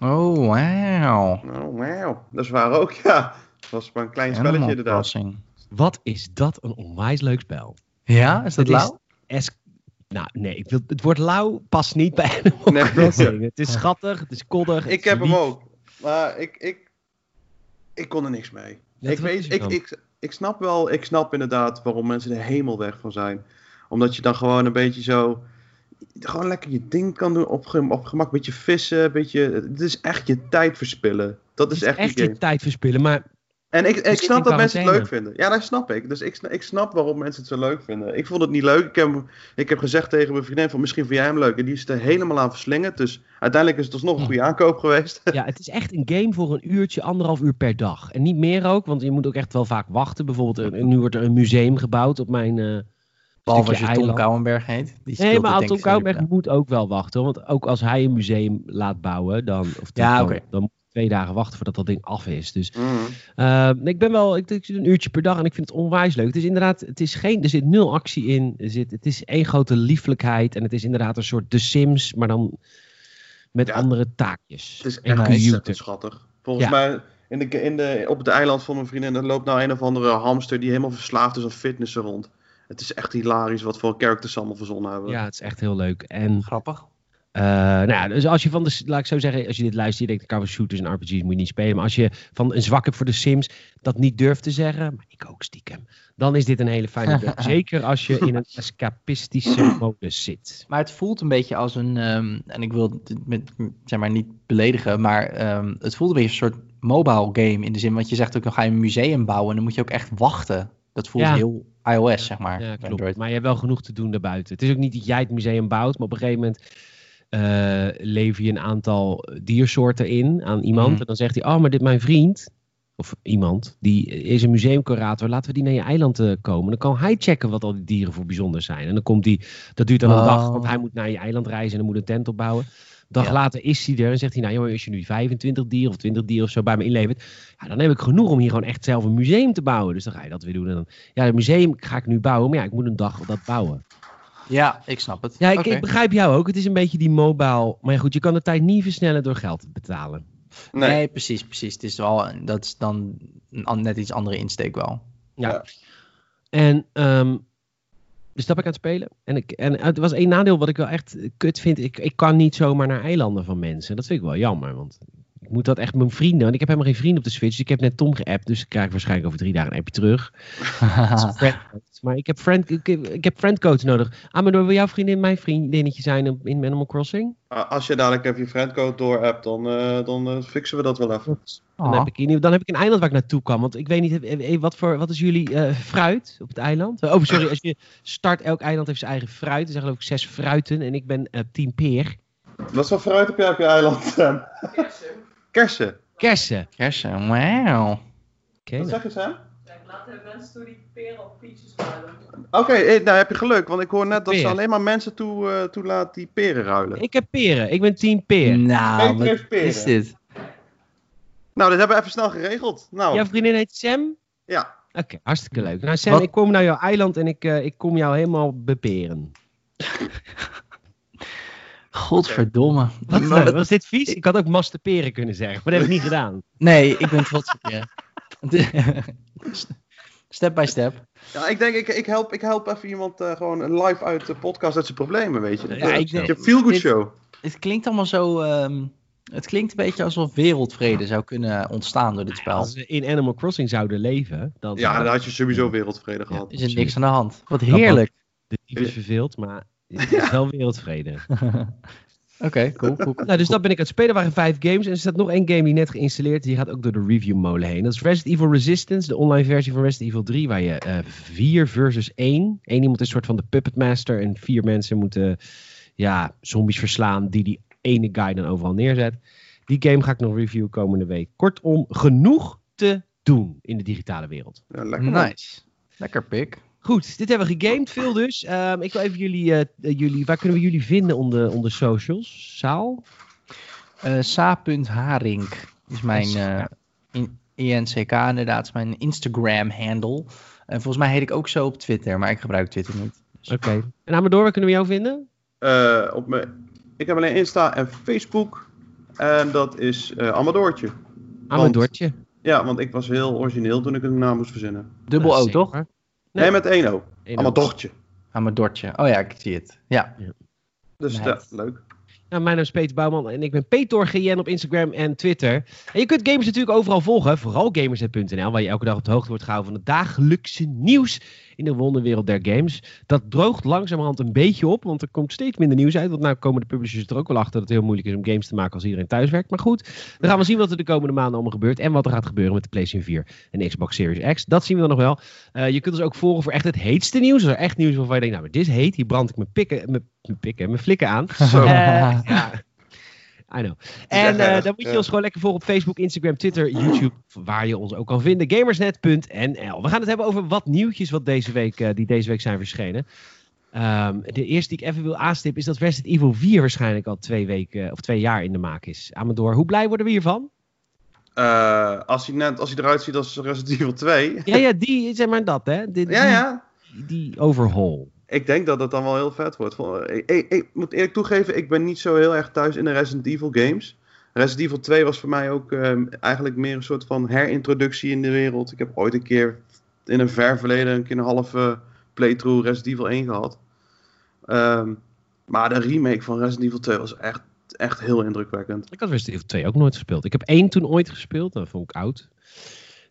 Speaker 3: Oh, wauw.
Speaker 2: Oh, wauw. Dat is waar ook, ja. Het was maar een klein spelletje
Speaker 3: Animal
Speaker 2: inderdaad.
Speaker 3: Crossing.
Speaker 1: Wat is dat een onwijs leuk spel.
Speaker 3: Ja, is dat
Speaker 1: Het is-
Speaker 3: lauw?
Speaker 1: Es nou, nee, ik wil, het woord lauw past niet bij Animal
Speaker 2: Nee.
Speaker 1: Crossing. Het is schattig, het is koddig.
Speaker 2: Ik
Speaker 1: is
Speaker 2: heb hem ook. Maar ik, ik, ik kon er niks mee. Ik,
Speaker 1: is
Speaker 2: weet, ik, ik, ik snap wel, ik snap inderdaad waarom mensen er helemaal weg van zijn. Omdat je dan gewoon een beetje zo, gewoon lekker je ding kan doen, op, op gemak, een beetje vissen, een beetje, het is echt je tijd verspillen. Dat is
Speaker 1: Het
Speaker 2: echt,
Speaker 1: echt je tijd verspillen, maar
Speaker 2: En ik, ik
Speaker 1: zit
Speaker 2: snap dat mensen het leuk vinden. Ja, dat snap ik. Dus ik, ik snap waarom mensen het zo leuk vinden. Ik vond het niet leuk. Ik heb, ik heb gezegd tegen mijn vriendin van misschien vind jij hem leuk. En die is er helemaal aan verslingerd. Dus uiteindelijk is het alsnog een goede aankoop geweest.
Speaker 1: ja, het is echt een game voor een uurtje, anderhalf uur per dag. En niet meer ook, want je moet ook echt wel vaak wachten. Bijvoorbeeld, nu wordt er een museum gebouwd op mijn eh
Speaker 3: Behalve als je Tom. Kouwenberg heet. Die
Speaker 1: Nee, maar Kouwberg
Speaker 3: ja.
Speaker 1: moet ook wel wachten. Want ook als hij een museum laat bouwen, dan, of
Speaker 3: Ja,
Speaker 1: dan,
Speaker 3: oké.
Speaker 1: dan twee dagen wachten voordat dat ding af is. Dus
Speaker 2: Mhm.
Speaker 1: Uh, ik ben wel, ik, ik zit een uurtje per dag en ik vind het onwijs leuk. Het is inderdaad, het is geen, er zit nul actie in. Er zit, het is één grote lieflijkheid en het is inderdaad een soort The Sims, maar dan met
Speaker 2: Ja.
Speaker 1: andere taakjes.
Speaker 2: Het is
Speaker 1: En
Speaker 2: echt ontzettend schattig. Volgens
Speaker 1: Ja.
Speaker 2: mij in de, in de, op het eiland van mijn vriendin er loopt nou een of andere hamster die helemaal verslaafd is aan fitnessen rond. Het is echt hilarisch wat voor characters ze allemaal verzonnen hebben.
Speaker 1: Ja, het is echt heel leuk. En
Speaker 3: Grappig.
Speaker 1: Uh, nou ja, dus als je van de, laat ik zo zeggen, als je dit luistert, je denkt, cover shooters en RPG's moet je niet spelen. Maar als je van een zwak hebt voor de Sims, dat niet durft te zeggen, maar ik ook stiekem, dan is dit een hele fijne game. Zeker als je in een escapistische modus zit.
Speaker 3: Maar het voelt een beetje als een, ehm, en ik wil het met, zeg maar niet beledigen, maar ehm, het voelt een beetje een soort mobile game in de zin, want je zegt ook, dan ga je een museum bouwen en dan moet je ook echt wachten. Dat voelt
Speaker 1: Ja.
Speaker 3: heel iOS, zeg maar.
Speaker 1: Ja, klopt. Maar je hebt wel genoeg te doen daarbuiten. Het is ook niet dat jij het museum bouwt, maar op een gegeven moment eh, lever je een aantal diersoorten in aan iemand.
Speaker 3: Mhm.
Speaker 1: En dan zegt hij, oh, maar dit mijn vriend, of iemand, die is een museumcurator. Laten we die naar je eiland eh, komen. Dan kan hij checken wat al die dieren voor bijzonder zijn. En dan komt die, dat duurt dan een
Speaker 3: Oh.
Speaker 1: dag, want hij moet naar je eiland reizen en dan moet een tent opbouwen. Dag
Speaker 3: Ja.
Speaker 1: later is hij er en zegt hij, nou jongen, als je nu 25 dieren of 20 dieren of zo bij me inlevert, ja, dan heb ik genoeg om hier gewoon echt zelf een museum te bouwen. Dus dan ga je dat weer doen. En dan, ja, het museum ga ik nu bouwen, maar ja, ik moet een dag dat bouwen.
Speaker 3: Ja, ik snap het.
Speaker 1: Ja, ik, begrijp jou ook. Het is een beetje die mobile. Maar ja, goed, je kan de tijd niet versnellen door geld te betalen.
Speaker 2: Nee.
Speaker 3: Nee, precies, precies. Het is wel, dat is dan een net iets andere insteek wel.
Speaker 1: Ja.
Speaker 2: Ja.
Speaker 1: En ehm, dus dat ben ik aan het spelen. En, ik, en het was één nadeel wat ik wel echt kut vind. Ik, ik kan niet zomaar naar eilanden van mensen. Dat vind ik wel jammer, want ik moet dat echt mijn vrienden. Want ik heb helemaal geen vrienden op de Switch. Dus ik heb net Tom geappt. Dus ik krijg waarschijnlijk over drie dagen een appje terug. Maar ik heb, friend, ik, heb- ik heb friendcodes nodig. Ah, maar door wil jouw vriendin mijn vriendinnetje zijn op- in Animal Crossing?
Speaker 2: Ah, Als je dadelijk even je friendcode door hebt, dan, eh, dan eh, fixen we dat wel even.
Speaker 1: Dan, heb ik, in- dan heb ik een eiland waar ik naartoe kan. Want ik weet niet, eh, wat, voor, wat is jullie eh, fruit op het eiland? Oh, sorry, als je start, elk eiland heeft zijn eigen fruit. Er zijn geloof ik zes fruiten en ik ben eh team peer.
Speaker 2: Wat voor fruit heb jij op je eiland, Sam? Kersen.
Speaker 1: Kersen.
Speaker 3: Kersen, wauw.
Speaker 1: Oké,
Speaker 2: Wat zeg je, Sam?
Speaker 4: Kijk, laten mensen door die peren of peaches ruilen.
Speaker 2: Oké, eh, nou heb je geluk, want ik hoor net dat ze alleen maar mensen toe, eh, toelaat die peren ruilen.
Speaker 1: Ik heb peren. Ik ben team peer.
Speaker 3: Nou,
Speaker 2: Peter
Speaker 3: wat
Speaker 2: peren.
Speaker 3: is dit?
Speaker 2: Nou, dat hebben we even snel geregeld. Nou,
Speaker 1: Jouw vriendin heet Sam?
Speaker 2: ja.
Speaker 1: Oké, hartstikke leuk. Nou Sam,
Speaker 3: Wat-
Speaker 1: ik kom naar jouw eiland en ik, eh, ik kom jou helemaal beperen.
Speaker 3: Godverdomme.
Speaker 1: Wat. Was dit vies? Ik had ook masturberen kunnen zeggen, maar dat heb ik niet gedaan.
Speaker 3: Nee, ik ben trots op je. step by step.
Speaker 2: ja, ik denk, ik, ik, help, ik help even iemand eh, gewoon live uit de podcast uit zijn problemen, weet je.
Speaker 1: Ja, ik denk-
Speaker 2: je feel good
Speaker 3: dit-
Speaker 2: show.
Speaker 3: Het klinkt allemaal zo... ehm, het klinkt een beetje alsof wereldvrede zou kunnen ontstaan door dit spel.
Speaker 1: Als we in Animal Crossing zouden leven, dan
Speaker 2: Ja, dan had je sowieso wereldvrede gehad.
Speaker 3: Is er niks aan de hand. Wat heerlijk.
Speaker 1: de dief is verveeld, maar het is wel wereldvrede.
Speaker 3: Oké, cool, cool.
Speaker 1: Nou, dus dat ben ik aan het spelen. Er waren vijf games. En er staat nog één game die net geïnstalleerd is. Die gaat ook door de review molen heen. Dat is Resident Evil Resistance, de online versie van Resident Evil 3. Waar je eh, vier versus één. Eén iemand is een soort van de puppet master. En vier mensen moeten ja, zombies verslaan. Die die ene guy dan overal neerzet. Die game ga ik nog reviewen komende week. Kortom, genoeg te doen in de digitale wereld.
Speaker 2: Ja, lekker.
Speaker 3: Nice. Lekker pik.
Speaker 1: Goed, dit hebben we gegamed. Veel dus. Ehm, ik wil even jullie, eh, eh, jullie... Waar kunnen we jullie vinden onder, onder socials? Zaal?
Speaker 3: Eh Sa.Haring is mijn eh, in, INCK inderdaad, is mijn Instagram handle. En volgens mij heet ik ook zo op Twitter, maar ik gebruik Twitter niet. Dus-
Speaker 1: Oké. En Amador, waar kunnen we jou vinden?
Speaker 2: Eh, op mijn, ik heb alleen Insta en Facebook. En dat is eh Amadoortje.
Speaker 1: Amadortje.
Speaker 2: Ja, want ik was heel origineel toen ik een naam moest verzinnen.
Speaker 3: Dubbel O, toch?
Speaker 1: Nee,
Speaker 2: met één O.
Speaker 1: Eén
Speaker 2: Amadortje.
Speaker 3: Amadortje. Oh ja, ik zie het. Ja.
Speaker 2: Dus
Speaker 3: Nice.
Speaker 2: ja, leuk.
Speaker 1: Nou, mijn naam is Peter Bouwman en ik ben PetorGN op Instagram en Twitter. En je kunt gamers natuurlijk overal volgen, vooral gamersnet.nl, waar je elke dag op de hoogte wordt gehouden van het dagelijkse nieuws in de wonderwereld der games. Dat droogt langzamerhand een beetje op, want er komt steeds minder nieuws uit. Want nou komen de publishers er ook wel achter dat het heel moeilijk is om games te maken als iedereen thuis werkt. Maar goed, dan gaan we zien wat er de komende maanden allemaal gebeurt en wat er gaat gebeuren met de PlayStation 4 en de Xbox Series X. Dat zien we dan nog wel. Eh, je kunt ons ook volgen voor echt het heetste nieuws. Als er echt nieuws is waarvan je denkt, nou, maar dit is heet, hier brand ik mijn pikken, mijn, mijn pikken, mijn flikken aan.
Speaker 2: Zo.
Speaker 1: Eh, ja. I know. En
Speaker 2: Ja,
Speaker 1: eh, dan moet je
Speaker 2: ja.
Speaker 1: ons gewoon lekker volgen op Facebook, Instagram, Twitter, YouTube, waar je ons ook kan vinden. Gamersnet.nl. We gaan het hebben over wat nieuwtjes wat deze week, eh, die deze week zijn verschenen. Ehm, de eerste die ik even wil aanstippen is dat Resident Evil 4 waarschijnlijk al twee weken of twee jaar in de maak is. Amador, hoe blij worden we hiervan?
Speaker 2: Eh, als, hij net, als hij eruit ziet als Resident Evil 2.
Speaker 1: Ja, ja, die, zeg maar dat, hè? Die,
Speaker 2: ja, ja.
Speaker 1: Die, die overhaul.
Speaker 2: Ik denk dat het dan wel heel vet wordt. Ik, ik, ik moet eerlijk toegeven, ik ben niet zo heel erg thuis in de Resident Evil games. Resident Evil 2 was voor mij ook ehm, eigenlijk meer een soort van herintroductie in de wereld. Ik heb ooit een keer in een ver verleden een keer een halve playthrough Resident Evil 1 gehad. Ehm, maar de remake van Resident Evil 2 was echt, echt heel indrukwekkend.
Speaker 1: Ik had Resident Evil 2 ook nooit gespeeld. Ik heb één toen ooit gespeeld, dat vond ik oud.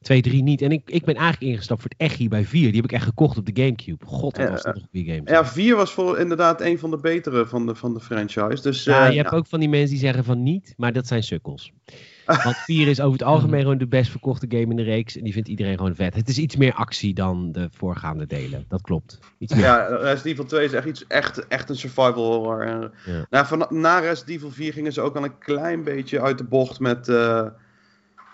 Speaker 1: 2, 3 niet. En ik, ik ben eigenlijk ingestapt voor het Echi bij 4. Die heb ik echt gekocht op de Gamecube. God,
Speaker 2: Ja,
Speaker 1: was dat nog goede game.
Speaker 2: Ja, 4 was voor inderdaad een van de betere van de, van de franchise. Dus,
Speaker 1: Ja,
Speaker 2: eh,
Speaker 1: je hebt ook van die mensen die zeggen van niet, maar dat zijn sukkels. Want 4 is over het algemeen gewoon de best verkochte game in de reeks. En die vindt iedereen gewoon vet. Het is iets meer actie dan de voorgaande delen. Dat klopt. Iets meer.
Speaker 2: Ja, Resident Evil 2 is echt, iets, echt, echt een survival horror.
Speaker 1: Ja.
Speaker 2: nou, van, na Resident Evil 4 gingen ze ook al een klein beetje uit de bocht met eh,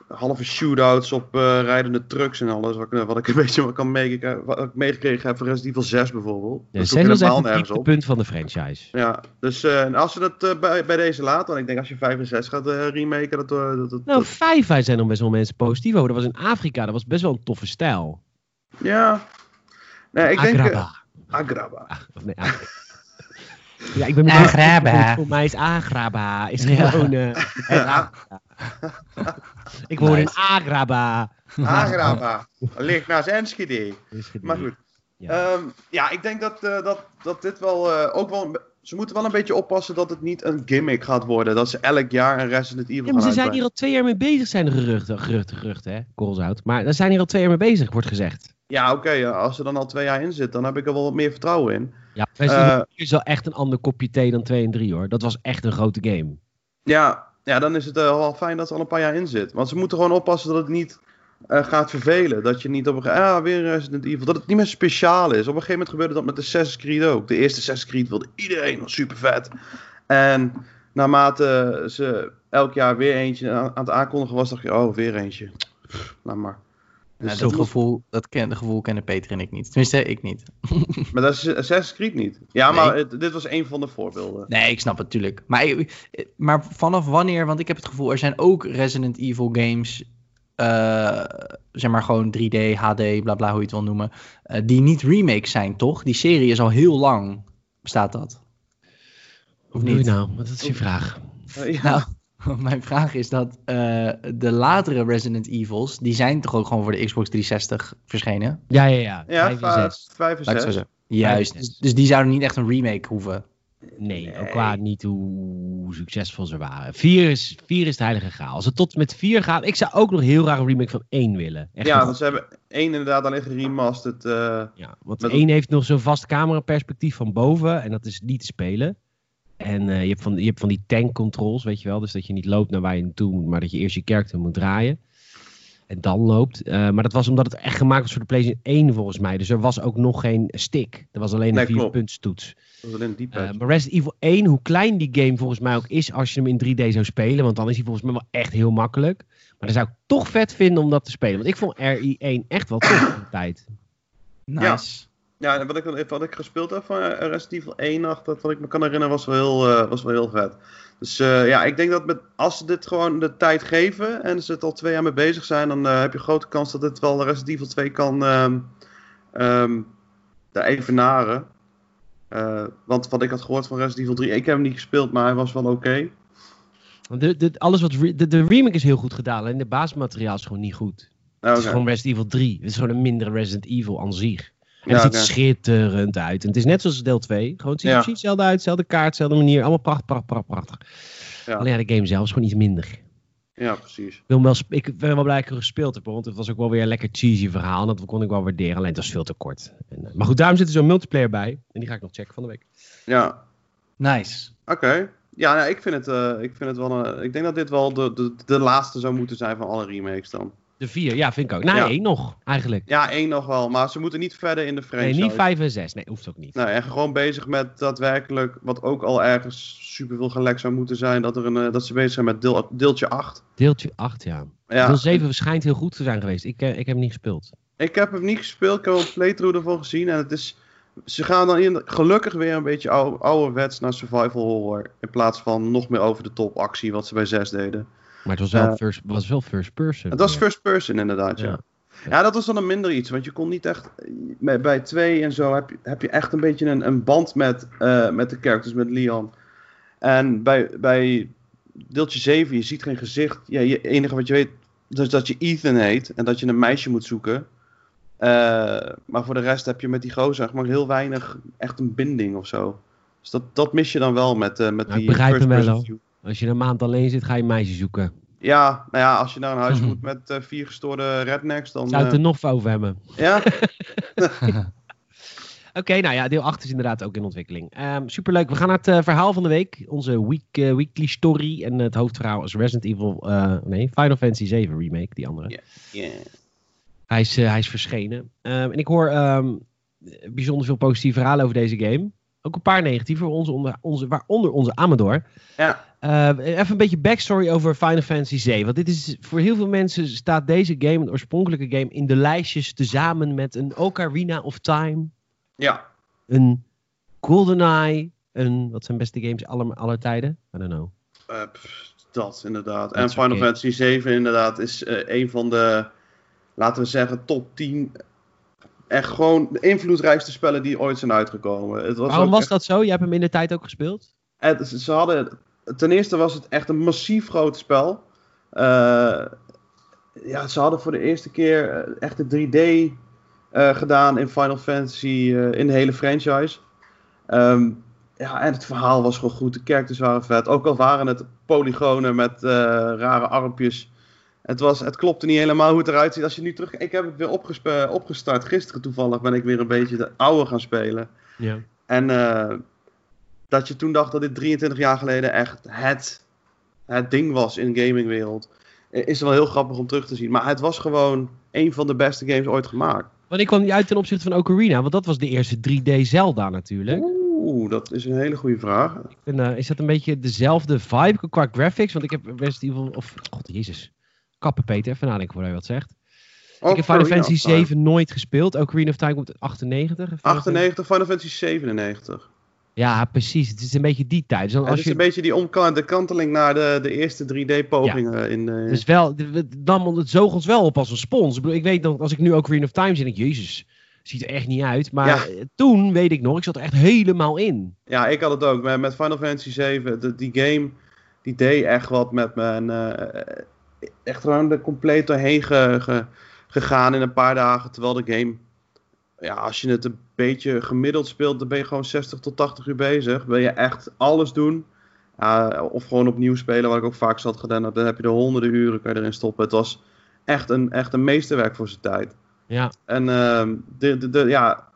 Speaker 2: halve shootouts op eh, rijdende trucks en alles. Wat ik, wat ik een beetje kan meegekregen, wat ik meegekregen heb van Resident Evil 6 bijvoorbeeld.
Speaker 1: Ja,
Speaker 2: dat is helemaal
Speaker 1: het
Speaker 2: nergens op.
Speaker 1: dieptepunt van de franchise.
Speaker 2: Ja, dus eh, en als ze dat eh, bij, bij deze laten, want ik denk als je 5 en 6 gaat remaken, dat, dat, dat,
Speaker 1: Nou,
Speaker 2: dat-
Speaker 1: vijf wij zijn nog best wel mensen positief over. Dat was in Afrika. Dat was best wel een toffe stijl.
Speaker 2: ja. Nee, ik denk...
Speaker 1: Agraba. Ah, nee, Agraba. Ja, ik ben met
Speaker 3: Agraba.
Speaker 1: Voor mij is Agraba. Is
Speaker 3: Ja.
Speaker 1: gewoon. eh,
Speaker 2: Ja.
Speaker 1: ik woon in. Agraba.
Speaker 2: Agraba. Ligt naast Enschede.
Speaker 1: Gedaan.
Speaker 2: Maar goed.
Speaker 1: Ja.
Speaker 2: Ja, ja ik denk dat, eh, dat, dat dit wel eh, ook wel. Ze moeten wel een beetje oppassen dat het niet een gimmick gaat worden. Dat ze elk jaar een Resident Evil
Speaker 1: Ja, maar
Speaker 2: gaan
Speaker 1: ze zijn hier al twee jaar mee bezig, zijn de geruchten. Geruchten, geruchten, hè? Korrelzout. Maar daar zijn hier al twee jaar mee bezig, wordt gezegd.
Speaker 2: Ja, oké. ja, als er dan al twee jaar in zit, dan heb ik er wel wat meer vertrouwen in.
Speaker 1: Ja,
Speaker 2: Eh,
Speaker 1: 4 is wel echt een ander kopje thee dan 2 en 3, hoor. Dat was echt een grote game.
Speaker 2: Ja, ja dan is het eh, wel fijn dat er al een paar jaar in zit. Want ze moeten gewoon oppassen dat het niet eh, gaat vervelen. Dat je niet op een gegeven moment, ah, weer Resident Evil. Dat het niet meer speciaal is. Op een gegeven moment gebeurde dat met de Assassin's Creed ook. De eerste Assassin's Creed wilde iedereen, was super vet. En naarmate ze elk jaar weer eentje aan, aan het aankondigen was, dacht je, oh, weer eentje. Laat maar. Dus
Speaker 3: Ja,
Speaker 2: dat
Speaker 3: dat, gevoel, dat, ken, dat gevoel kennen Peter en ik niet. Tenminste, ik niet.
Speaker 2: Maar dat is Assassin's Creed niet. Ja,
Speaker 3: Nee.
Speaker 2: maar het- dit was een van de voorbeelden.
Speaker 3: Nee, ik snap het natuurlijk. Maar, maar vanaf wanneer, want ik heb het gevoel, er zijn ook Resident Evil games, eh, zeg maar gewoon 3D, HD, bla bla, hoe je het wil noemen, eh, die niet remakes zijn, toch? Die serie is al heel lang, bestaat dat?
Speaker 1: Je
Speaker 3: niet?
Speaker 1: nou? Wat is je vraag?
Speaker 2: Eh, ja.
Speaker 3: Nou, mijn vraag is dat eh, de latere Resident Evils, die zijn toch ook gewoon voor de Xbox 360 verschenen?
Speaker 1: Ja, ja, ja.
Speaker 2: ja,
Speaker 1: Vijf en
Speaker 2: vijf,
Speaker 1: zes.
Speaker 2: vijf en
Speaker 3: Laat ik zo
Speaker 2: zes.
Speaker 3: zeggen. Juist,
Speaker 1: Vijf en
Speaker 3: dus, dus die zouden niet echt een remake hoeven.
Speaker 1: Nee, ook qua niet hoe succesvol ze waren. Vier is, vier is het heilige graal. Als het tot met vier gaat... Ik zou ook nog heel graag een remake van één willen. Echt
Speaker 2: Ja, want ze hebben één inderdaad alleen geremasterd. eh
Speaker 1: ja, want één heeft nog zo'n vast cameraperspectief van boven. En dat is niet te spelen. En eh, je, hebt van, je hebt van die tank controls, weet je wel. Dus dat je niet loopt naar waar je naartoe moet, maar dat je eerst je character moet draaien. En dan loopt. Eh, maar dat was omdat het echt gemaakt was voor de PlayStation 1 volgens mij. Dus er was ook nog geen stick. Er was alleen een vier
Speaker 2: klopt.
Speaker 1: puntstoets.
Speaker 2: dat was alleen die
Speaker 1: Eh, maar Resident Evil 1, hoe klein die game volgens mij ook is als je hem in 3D zou spelen. Want dan is hij volgens mij wel echt heel makkelijk. Maar dan zou ik toch vet vinden om dat te spelen. Want ik vond RE1 echt wel tof in die tijd.
Speaker 3: Nice.
Speaker 2: Ja, en wat ik, wat ik gespeeld heb van eh, Resident Evil 1, nog, dat wat ik me kan herinneren, was wel heel, eh, was wel heel vet. Dus eh, ja, ik denk dat met, als ze dit gewoon de tijd geven en ze het al twee jaar mee bezig zijn, dan heb je grote kans dat dit wel Resident Evil 2 kan ehm, daar evenaren. Want wat ik had gehoord van Resident Evil 3, ik heb hem niet gespeeld, maar hij was wel oké.
Speaker 1: De, de, alles wat re- de, de remake is heel goed gedaan. En de basismateriaal is gewoon niet goed.
Speaker 2: Nou,
Speaker 1: Het is gewoon Resident Evil 3. Het is gewoon een mindere Resident Evil aan zich. En
Speaker 2: Ja,
Speaker 1: het ziet
Speaker 2: oké.
Speaker 1: schitterend uit. En het is net zoals deel 2. Gewoon, het ziet
Speaker 2: Ja.
Speaker 1: er precies hetzelfde uit. Hetzelfde kaart, hetzelfde manier. Allemaal prachtig, prachtig, prachtig, prachtig.
Speaker 2: Ja.
Speaker 1: Alleen ja, de game zelf is gewoon iets minder.
Speaker 2: Ja, precies.
Speaker 1: Ik, wil hem wel, sp- ik ben wel blij dat ik er gespeeld heb, want het was ook wel weer een lekker cheesy verhaal. En dat kon ik wel waarderen, alleen het was veel te kort. En, eh, maar goed, daarom zit er zo'n multiplayer bij. En die ga ik nog checken van de week.
Speaker 2: Ja,
Speaker 3: Nice.
Speaker 2: Oké. Ja, nou, ik, vind het, eh, ik vind het wel een, Ik denk dat dit wel de, de, de laatste zou moeten zijn van alle remakes dan.
Speaker 1: De vier, ja, vind ik ook. Nee,
Speaker 2: Ja.
Speaker 1: één nog, eigenlijk.
Speaker 2: Ja, één nog wel, maar ze moeten niet verder in de
Speaker 1: Nee,
Speaker 2: franchise.
Speaker 1: niet vijf en zes. Nee, hoeft ook niet.
Speaker 2: Nee, en gewoon bezig met daadwerkelijk, wat ook al ergens superveel gelekt zou moeten zijn, dat, er een, eh, dat ze bezig zijn met deel, deeltje 8.
Speaker 1: Deeltje 8, ja.
Speaker 2: Ja,
Speaker 1: Deel 7 schijnt heel goed te zijn geweest. Ik, eh, ik heb hem niet gespeeld.
Speaker 2: ik heb hem niet gespeeld, ik heb wel een playthrough ervan gezien en het is... Ze gaan dan in, gelukkig weer een beetje oude, ouderwets naar survival horror. In plaats van nog meer over de top actie wat ze bij 6 deden.
Speaker 1: Maar het was wel,
Speaker 2: Eh,
Speaker 1: first, was wel first person.
Speaker 2: Het was first person inderdaad, ja.
Speaker 1: Ja.
Speaker 2: ja. dat was dan een minder iets, want je kon niet echt... Bij, twee en zo heb je, heb je echt een beetje een, een band met, eh, met de characters, met Leon. En bij, bij deeltje 7, je ziet geen gezicht. Ja, je enige wat je weet, is dat je Ethan heet en dat je een meisje moet zoeken. Eh, maar voor de rest heb je met die gozer echt maar heel weinig echt een binding of zo. Dus dat, dat mis je dan wel met, eh met
Speaker 1: Nou, ik
Speaker 2: die
Speaker 1: begrijp hem wel,
Speaker 2: person view.
Speaker 1: Als je een maand alleen zit, ga je een meisje zoeken.
Speaker 2: Ja, nou ja, als je naar een huis moet met eh, vier gestoorde rednecks, dan...
Speaker 1: Zou het
Speaker 2: eh,
Speaker 1: er nog over hebben?
Speaker 2: ja,
Speaker 1: Oké, nou ja, deel 8 is inderdaad ook in ontwikkeling. Ehm, superleuk. We gaan naar het eh, verhaal van de week. Onze week, eh, weekly story. En het hoofdverhaal is Resident Evil... eh, nee, Final Fantasy 7 remake, die andere.
Speaker 2: Ja. Yeah.
Speaker 1: Hij, is, eh, hij is verschenen. Ehm, en ik hoor ehm, bijzonder veel positieve verhalen over deze game. Ook een paar negatieve, onze, onder, onze, waaronder onze Amador.
Speaker 2: Ja.
Speaker 1: Eh, even een beetje backstory over Final Fantasy 7. Want dit is, voor heel veel mensen staat deze game, een oorspronkelijke game, in de lijstjes tezamen met een Ocarina of Time,
Speaker 2: Ja,
Speaker 1: een GoldenEye, een, wat zijn beste games aller, aller tijden? I don't know.
Speaker 2: pff, dat inderdaad. En Final. Fantasy 7 inderdaad is eh, een van de, laten we zeggen, top 10 echt gewoon de invloedrijkste spellen die ooit zijn uitgekomen. Het was
Speaker 1: Waarom was
Speaker 2: echt-
Speaker 1: dat zo? Jij hebt hem in de tijd ook gespeeld?
Speaker 2: Het, ze hadden, ten eerste was het echt een massief groot spel. Eh, ja, ze hadden voor de eerste keer eh, echt de 3D eh, gedaan in Final Fantasy, in de hele franchise. Ehm, ja, en het verhaal was gewoon goed. De characters waren vet. Ook al waren het polygonen met rare armpjes. Het, was, het klopte niet helemaal hoe het eruit ziet. Als je nu terug... Ik heb het weer opgestart. Gisteren toevallig ben ik weer een beetje de oude gaan spelen.
Speaker 1: Ja.
Speaker 2: En eh, dat je toen dacht dat dit 23 jaar geleden echt het, het ding was in de gamingwereld. Is wel heel grappig om terug te zien. Maar het was gewoon een van de beste games ooit gemaakt.
Speaker 1: Want ik kwam niet uit ten opzichte van Ocarina, want dat was de eerste 3D Zelda natuurlijk.
Speaker 2: Oeh, Oeh, dat is een hele goede vraag.
Speaker 1: Ik eh, is dat een beetje dezelfde vibe qua graphics? Want ik heb Resident Evil, of god jezus, kappen Peter, even nadenken voordat je wat zegt.
Speaker 2: Oh,
Speaker 1: ik heb Final Fantasy
Speaker 2: of Time.
Speaker 1: 7 nooit gespeeld. Ook Green of Time komt 98. Final Fantasy-
Speaker 2: 98, Final Fantasy 97.
Speaker 1: Ja, precies. Het is een beetje die tijd. Dus dan
Speaker 2: Het is
Speaker 1: je,
Speaker 2: een beetje die omkant, de kanteling naar de, de eerste 3D-pogingen. in de
Speaker 1: dus wel, dan het zoog ons wel op als een spons. Ik, bedoel, ik weet nog, als ik nu ook Green of Time zie, denk ik, jezus, ziet er echt niet uit. Maar
Speaker 2: Ja.
Speaker 1: eh, toen, weet ik nog, ik zat er echt helemaal in.
Speaker 2: Ja, ik had het ook. Met, Final Fantasy 7, de, die game, die deed echt wat met me. En, eh, echt gewoon er compleet doorheen ge- ge- gegaan in een paar dagen. Terwijl de game, ja, als je het een beetje gemiddeld speelt, dan ben je gewoon 60 tot 80 uur bezig. Wil je echt alles doen. Ja, of gewoon opnieuw spelen, wat ik ook vaak zat gedaan heb. Dan heb je er honderden uren kan je erin stoppen. Het was echt een, echt een meesterwerk voor zijn tijd.
Speaker 1: Ja,
Speaker 2: En ehm, de, de, de, ja,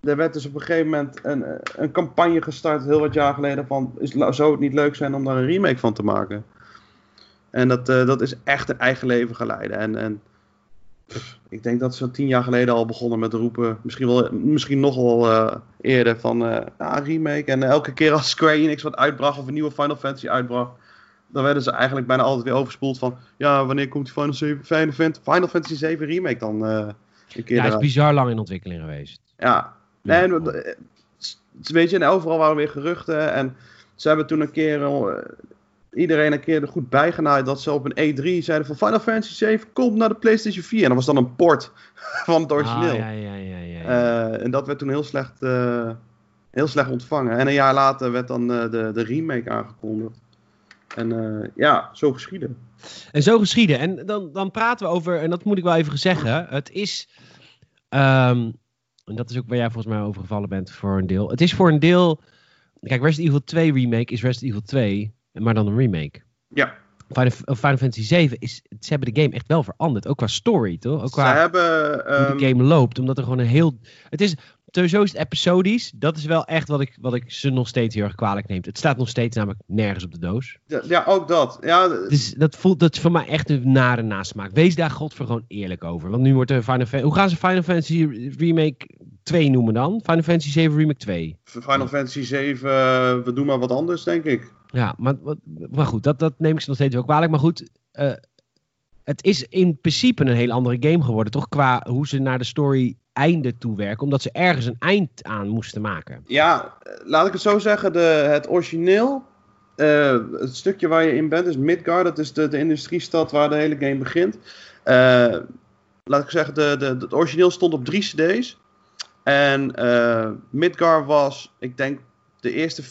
Speaker 2: er werd dus op een gegeven moment een, een campagne gestart, heel wat jaar geleden, van is, zou het niet leuk zijn om daar een remake van te maken? En dat, eh, dat is echt een eigen leven geleiden. En, en pff, ik denk dat ze tien jaar geleden al begonnen met roepen, misschien, wel, misschien nog wel eh, eerder, van ja, remake. En elke keer als Square Enix wat uitbracht of een nieuwe Final Fantasy uitbracht, dan werden ze eigenlijk bijna altijd weer overspoeld van, ja, wanneer komt die Final, 7, Final, Fan- Final Fantasy 7 remake dan een keer
Speaker 1: ja, het is bizar lang in ontwikkeling geweest.
Speaker 2: Ja,
Speaker 1: Ja.
Speaker 2: en weet je, en overal waren weer geruchten. En ze hebben toen een keer iedereen een keer er goed bijgenaaid dat ze op een E3 zeiden van Final Fantasy 7 komt naar de PlayStation 4. En dat was dan een port van het origineel.
Speaker 1: Ah, ja, ja, ja, ja, ja.
Speaker 2: Eh, en dat werd toen heel slecht, eh, heel slecht ontvangen. En een jaar later werd dan eh, de, de remake aangekondigd. En ja, zo geschieden.
Speaker 1: En zo geschieden. En dan, dan praten we over, en dat moet ik wel even zeggen. Het is, ehm, en dat is ook waar jij volgens mij over gevallen bent voor een deel. Het is voor een deel, kijk, Resident Evil 2 remake is Resident Evil 2, maar dan een remake.
Speaker 2: Ja,
Speaker 1: Final, Final Fantasy 7 is, ze hebben de game echt wel veranderd. Ook qua story, toch? Ook
Speaker 2: ze
Speaker 1: qua
Speaker 2: hebben...
Speaker 1: hoe
Speaker 2: ehm,
Speaker 1: de game loopt. Omdat er gewoon een heel, het is, sowieso is het episodisch. Dat is wel echt wat ik, wat ik ze nog steeds heel erg kwalijk neem. Het staat nog steeds namelijk nergens op de doos.
Speaker 2: ja, ja, ook dat. Ja,
Speaker 1: Dus dat voelt dat is voor mij echt een nare nasmaak. Wees daar godver gewoon eerlijk over. Want nu wordt er Final Fantasy... Hoe gaan ze Final Fantasy Remake 2 noemen dan? Final Fantasy 7 Remake 2.
Speaker 2: Final Fantasy 7, eh, we doen maar wat anders, denk ik.
Speaker 1: Ja, maar, maar goed, dat, dat neem ik ze nog steeds wel kwalijk. Maar goed, eh, het is in principe een heel andere game geworden. Toch qua hoe ze naar de story einde toe werken. Omdat ze ergens een eind aan moesten maken.
Speaker 2: Ja, laat ik het zo zeggen. De, het origineel, eh, het stukje waar je in bent, is Midgard. Dat is de, de industriestad waar de hele game begint. Eh, laat ik zeggen, de, de, het origineel stond op drie cd's. En eh Midgard was, ik denk, de eerste 25%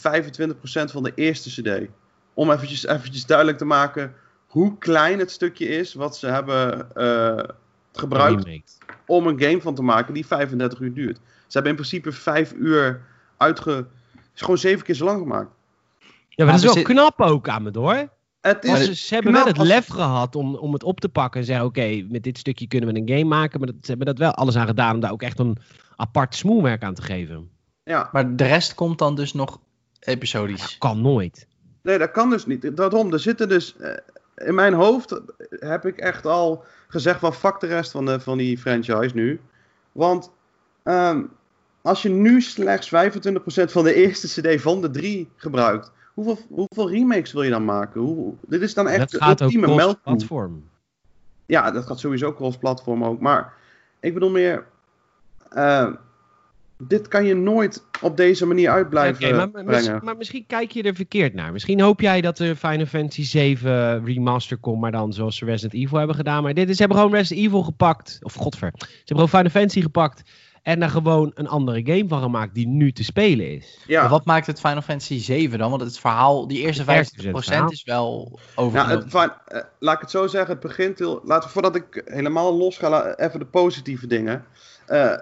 Speaker 2: van de eerste cd. Om eventjes, eventjes duidelijk te maken hoe klein het stukje is wat ze hebben eh, gebruikt om een game van te maken die 35 uur duurt. Ze hebben in principe 5 uur uitge... Het is gewoon zeven keer zo lang gemaakt.
Speaker 1: Ja, maar, dat is wel knap ook aan me hoor.
Speaker 2: Het
Speaker 1: Maar
Speaker 2: is
Speaker 1: ze, ze hebben wel het
Speaker 2: als-
Speaker 1: lef gehad om, om het op te pakken en zeggen: Oké, met dit stukje kunnen we een game maken. Maar dat, ze hebben dat wel alles aan gedaan om daar ook echt een apart smoelwerk aan te geven.
Speaker 2: Ja,
Speaker 3: Maar de rest komt dan dus nog episodisch.
Speaker 1: Kan nooit.
Speaker 2: nee, dat kan dus niet. Daarom, er zitten dus... eh, in mijn hoofd heb ik echt al gezegd van fuck de rest van, de, van die franchise nu. Want ehm, als je nu slechts 25% van de eerste cd van de drie gebruikt... Hoeveel, hoeveel remakes wil je dan maken? Hoe, dit is dan echt
Speaker 1: dat gaat ook
Speaker 2: ultieme
Speaker 1: cross
Speaker 2: melkkoe.
Speaker 1: platform.
Speaker 2: Ja, dat gaat sowieso cross-platform ook. Maar ik bedoel meer. eh, dit kan je nooit op deze manier uit blijven
Speaker 1: Oké, maar, maar,
Speaker 2: brengen.
Speaker 1: maar misschien kijk je er verkeerd naar. Misschien hoop jij dat er Final Fantasy 7 remaster komt, maar dan zoals ze Resident Evil hebben gedaan. Maar dit is, ze hebben gewoon Resident Evil gepakt. Of godver. Ze hebben gewoon Final Fantasy gepakt. En daar gewoon een andere game van gemaakt die nu te spelen is.
Speaker 2: ja,
Speaker 3: Maar wat maakt het Final Fantasy 7 dan? Want het verhaal, die eerste 50%
Speaker 1: verhaal.
Speaker 3: is wel
Speaker 2: ja
Speaker 3: overgenomen.
Speaker 2: het, van, eh, laat ik het zo zeggen. Het begint heel. Laten we voordat ik helemaal los ga, even de positieve dingen. Eh,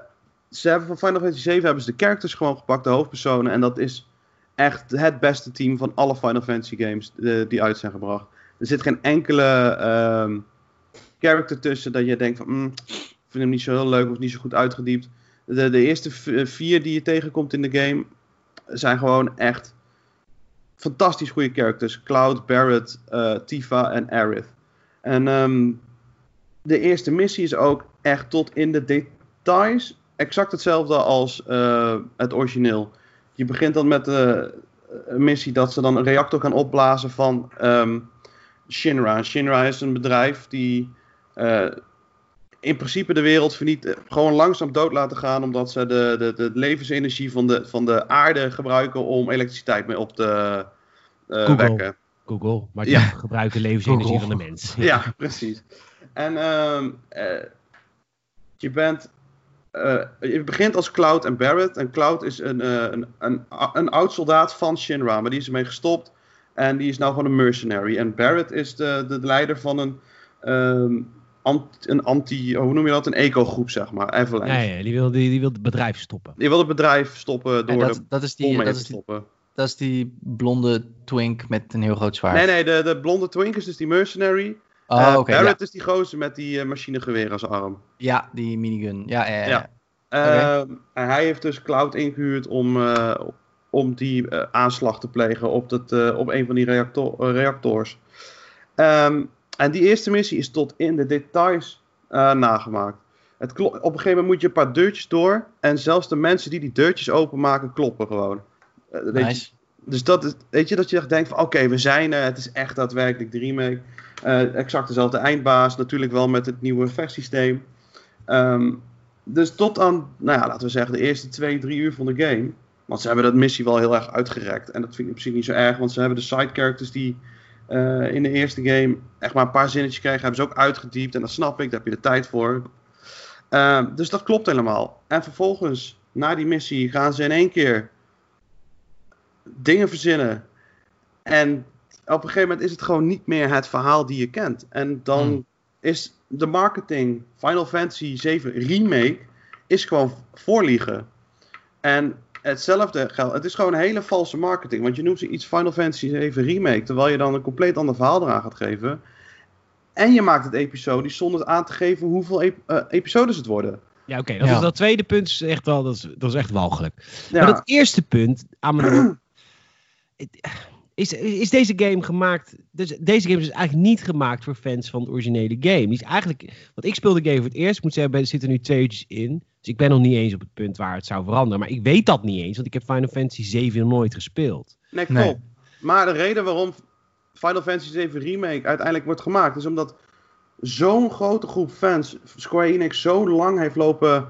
Speaker 2: ze hebben van Final Fantasy 7 hebben ze de characters gewoon gepakt, de hoofdpersonen. En dat is echt het beste team van alle Final Fantasy games eh, die uit zijn gebracht. Er zit geen enkele ehm, character tussen dat je denkt van, mm, ik vind hem niet zo heel leuk of niet zo goed uitgediept. De, eerste v- vier die je tegenkomt in de game zijn gewoon echt fantastisch goede characters. Cloud, Barrett, eh, Tifa en Aerith. En ehm, de eerste missie is ook echt tot in de details exact hetzelfde als eh, het origineel. je begint dan met eh, een missie dat ze dan een reactor gaan opblazen van ehm, Shinra. Shinra is een bedrijf die eh, in principe de wereld verniet, eh, gewoon langzaam dood laten gaan, omdat ze de, de, de levensenergie van de, van de aarde gebruiken om elektriciteit mee op te eh,
Speaker 1: Google.
Speaker 2: wekken.
Speaker 1: Google, maar die
Speaker 2: Ja.
Speaker 1: gebruiken levensenergie
Speaker 3: Google.
Speaker 1: van de mens.
Speaker 2: Ja, precies. En ehm, eh, je bent. Eh, je begint als Cloud en Barrett. En Cloud is een, eh, een, een, een oud soldaat van Shinra, maar die is ermee gestopt. En die is nou gewoon een mercenary. En Barrett is de, de leider van een, ehm, ant- een anti, hoe noem je dat? Een eco-groep, zeg maar. Avalanche.
Speaker 1: Ja, ja, die wil, die, die wil het bedrijf stoppen.
Speaker 2: Die wil het bedrijf stoppen door
Speaker 3: En
Speaker 2: de
Speaker 3: dat, dat, is die,
Speaker 2: mee
Speaker 3: dat,
Speaker 2: te
Speaker 3: is die,
Speaker 2: stoppen.
Speaker 3: dat is die blonde twink met een heel groot zwaard.
Speaker 2: Nee, nee, de, de blonde twink is dus die mercenary.
Speaker 3: Oh,
Speaker 2: Eh,
Speaker 3: oké. ja.
Speaker 2: Barrett is die gozer met die eh, machinegeweer als arm.
Speaker 3: ja, die minigun. Ja, ja, ja.
Speaker 2: Ja. Ehm, en hij heeft dus Cloud ingehuurd om, eh, om die aanslag te plegen op, dat, op een van die reactor, reactors. Ehm, en die eerste missie is tot in de details nagemaakt. Het op een gegeven moment moet je een paar deurtjes door. En zelfs de mensen die die deurtjes openmaken kloppen gewoon.
Speaker 3: Nice.
Speaker 2: Dus dat is, weet je, dat je echt denkt van oké, we zijn er. Het is echt daadwerkelijk de remake. Eh, exact dezelfde eindbaas. Natuurlijk wel met het nieuwe vechtsysteem. Ehm, dus tot aan, nou ja, laten we zeggen, de eerste twee, drie uur van de game. Want ze hebben dat missie wel heel erg uitgerekt. En dat vind ik zich niet zo erg. Want ze hebben de side characters die eh, in de eerste game echt maar een paar zinnetjes kregen. Hebben ze ook uitgediept. En dat snap ik, daar heb je de tijd voor. Ehm, dus dat klopt helemaal. En vervolgens, na die missie, gaan ze in één keer dingen verzinnen. En op een gegeven moment is het gewoon niet meer het verhaal die je kent. En dan
Speaker 3: Hmm.
Speaker 2: is de marketing Final Fantasy 7 Remake is gewoon voorliegen. En hetzelfde geldt. Het is gewoon een hele valse marketing. Want je noemt ze iets Final Fantasy 7 Remake. Terwijl je dan een compleet ander verhaal eraan gaat geven. En je maakt het episodisch zonder aan te geven hoeveel ep- eh, episodes het worden.
Speaker 1: Ja, oké. dat,
Speaker 3: Ja.
Speaker 1: is dat tweede punt is echt wel, dat is, dat is echt walgelijk.
Speaker 2: Ja,
Speaker 1: Maar dat eerste punt, is, is deze game gemaakt... Dus deze game is dus eigenlijk niet gemaakt voor fans van het originele game. Die is eigenlijk... Want ik speel de game voor het eerst. Ik moet zeggen, er zitten nu twee uurtjes in. Dus ik ben nog niet eens op het punt waar het zou veranderen. Maar ik weet dat niet eens, want ik heb Final Fantasy 7 nog nooit gespeeld.
Speaker 2: Nee, klopt.
Speaker 3: Nee.
Speaker 2: Maar de reden waarom Final Fantasy 7 Remake uiteindelijk wordt gemaakt, is omdat zo'n grote groep fans Square Enix zo lang heeft lopen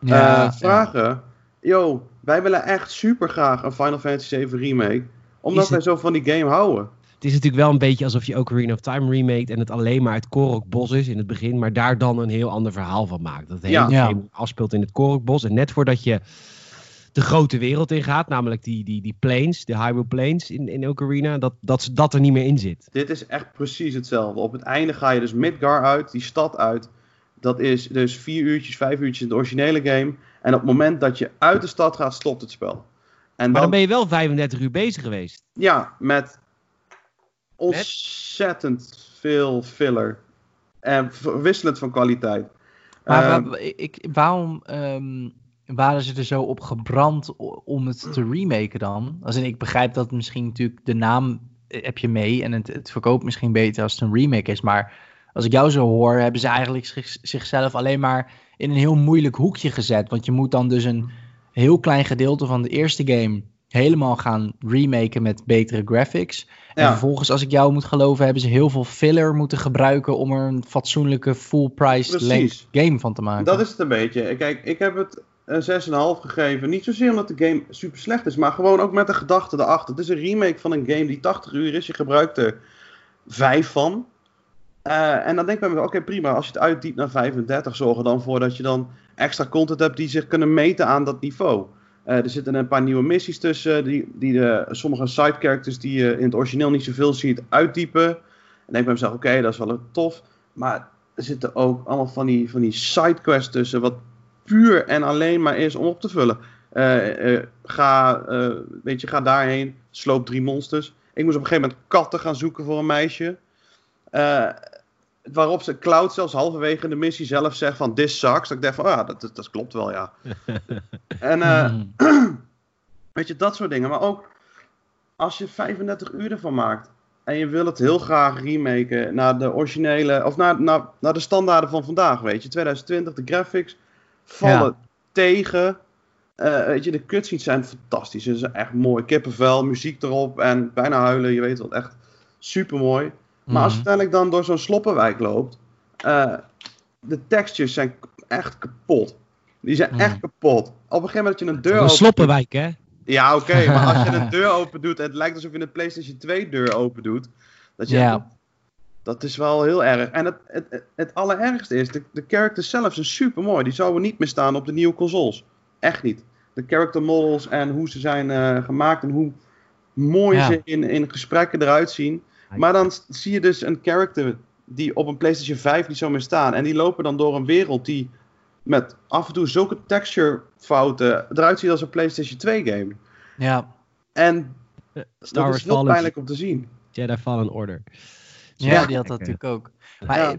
Speaker 3: Ja,
Speaker 2: eh, vragen. Yo, wij willen echt super graag een Final Fantasy 7 Remake. Omdat wij zo van die game houden.
Speaker 1: Het is natuurlijk wel een beetje alsof je ook Ocarina of Time remake en het alleen maar het Korokbos is in het begin, maar daar dan een heel ander verhaal van maakt. Dat het hele.
Speaker 2: Ja.
Speaker 1: game afspeelt in het Korokbos en net voordat je de grote wereld ingaat, namelijk die, die, die plains, de Hyrule Plains in, in Ocarina, dat, dat dat er niet meer in zit.
Speaker 2: Dit is echt precies hetzelfde. Op het einde ga je dus Midgar uit, die stad uit. Dat is dus vier uurtjes, vijf uurtjes in de originele game. En op het moment dat je uit de stad gaat, stopt het spel. En
Speaker 1: Maar
Speaker 2: dan,
Speaker 1: dan ben je wel 35 uur bezig geweest.
Speaker 2: Ja, met ontzettend veel filler. En wisselend van kwaliteit.
Speaker 3: Maar
Speaker 2: Ehm,
Speaker 3: ik, waarom ehm, waren ze er zo op gebrand om het te remaken dan? Als in, ik begrijp dat misschien natuurlijk de naam eh, heb je mee en het, het verkoopt misschien beter als het een remake is. Maar als ik jou zo hoor, hebben ze eigenlijk zich- zichzelf alleen maar in een heel moeilijk hoekje gezet. Want je moet dan dus een heel klein gedeelte van de eerste game helemaal gaan remaken met betere graphics. En vervolgens, als ik jou moet geloven, hebben ze heel veel filler moeten gebruiken om er een fatsoenlijke full-priced
Speaker 2: Precies.
Speaker 3: length game van te maken.
Speaker 2: Dat is het een beetje. Kijk, ik heb het een 6,5 gegeven. Niet zozeer omdat de game super slecht is, maar gewoon ook met de gedachte erachter. Het is een remake van een game die 80 uur is. Je gebruikt er 5 van. Eh, en dan denk ik bij me, oké prima, als je het uitdiept naar 35, zorg er dan voor dat je dan extra content hebt die zich kunnen meten aan dat niveau. Eh, er zitten een paar nieuwe missies tussen, die, die de, sommige side characters die je in het origineel niet zoveel ziet, uitdiepen. En denk bij mezelf, oké, dat is wel tof. Maar er zitten ook allemaal van die, van die sidequests tussen, wat puur en alleen maar is om op te vullen. Eh, eh, ga, eh, weet je, ga daarheen, sloop drie monsters. Ik moest op een gegeven moment katten gaan zoeken voor een meisje. Eh, waarop ze Cloud zelfs halverwege de missie zelf zegt van this sucks. Dat ik dacht van, ah, ja, dat, dat, klopt wel, ja. en eh,
Speaker 3: Mhm.
Speaker 2: Weet je, dat soort dingen. Maar ook als je 35 uur ervan maakt. En je wil het heel graag remaken naar de originele. Of naar, naar, naar de standaarden van vandaag. Weet je, 2020, de graphics vallen
Speaker 3: Ja.
Speaker 2: tegen. Eh, weet je, de cutscenes zijn fantastisch. Ze zijn echt mooi. Kippenvel, muziek erop en bijna huilen. Je weet wat, echt super mooi. Maar als je
Speaker 3: Mhm.
Speaker 2: uiteindelijk dan door zo'n sloppenwijk loopt, eh, de textures zijn echt kapot. Die zijn
Speaker 3: Mhm.
Speaker 2: echt kapot. Op een gegeven moment dat je een deur
Speaker 1: Een
Speaker 2: open
Speaker 1: sloppenwijk, hè?
Speaker 2: Ja, oké, maar als je een deur open doet, het lijkt alsof je een PlayStation 2 deur open doet. Dat, je, dat is wel heel erg. En het, het, het, het allerergste is, de, de characters zelf zijn super mooi. Die zouden niet meer staan op de nieuwe consoles. Echt niet. De character models en hoe ze zijn eh, gemaakt en hoe mooi
Speaker 3: Ja.
Speaker 2: ze in, in gesprekken eruit zien. Maar dan zie je dus een character die op een PlayStation 5 niet zou meer staan. En die lopen dan door een wereld die met af en toe zulke texture fouten eruit ziet als een PlayStation 2 game.
Speaker 3: Ja.
Speaker 2: En
Speaker 1: Star
Speaker 2: dat
Speaker 1: Wars
Speaker 2: is heel
Speaker 1: Fallen,
Speaker 2: pijnlijk om te zien.
Speaker 1: Jedi Fallen Order.
Speaker 3: Ja,
Speaker 2: Ja.
Speaker 3: die had dat natuurlijk ook. Maar
Speaker 2: Ja.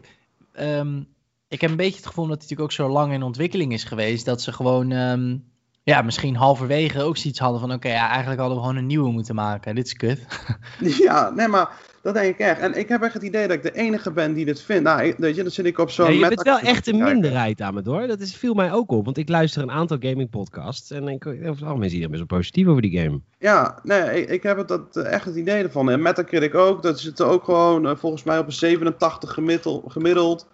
Speaker 3: ehm, ik heb een beetje het gevoel dat hij natuurlijk ook zo lang in ontwikkeling is geweest. Dat ze gewoon, ehm, ja, misschien halverwege ook zoiets hadden van: oké, ja, eigenlijk hadden we gewoon een nieuwe moeten maken. Dit is kut.
Speaker 2: Ja, nee, maar dat denk ik echt. En ik heb echt het idee dat ik de enige ben die dit vindt. Nou, weet je, dan zit ik op zo'n...
Speaker 1: Ja, je bent wel echt een minderheid aan het hoor. Dat is, viel mij ook op. Want ik luister een aantal gaming podcasts. En ik, over het algemeen zie je best wel positief over die game.
Speaker 2: Ja, nee, ik, ik heb het, dat, eh, echt het idee ervan. En Metacritic ook. Dat zit ook gewoon eh, volgens mij op een 87 gemiddeld. gemiddeld.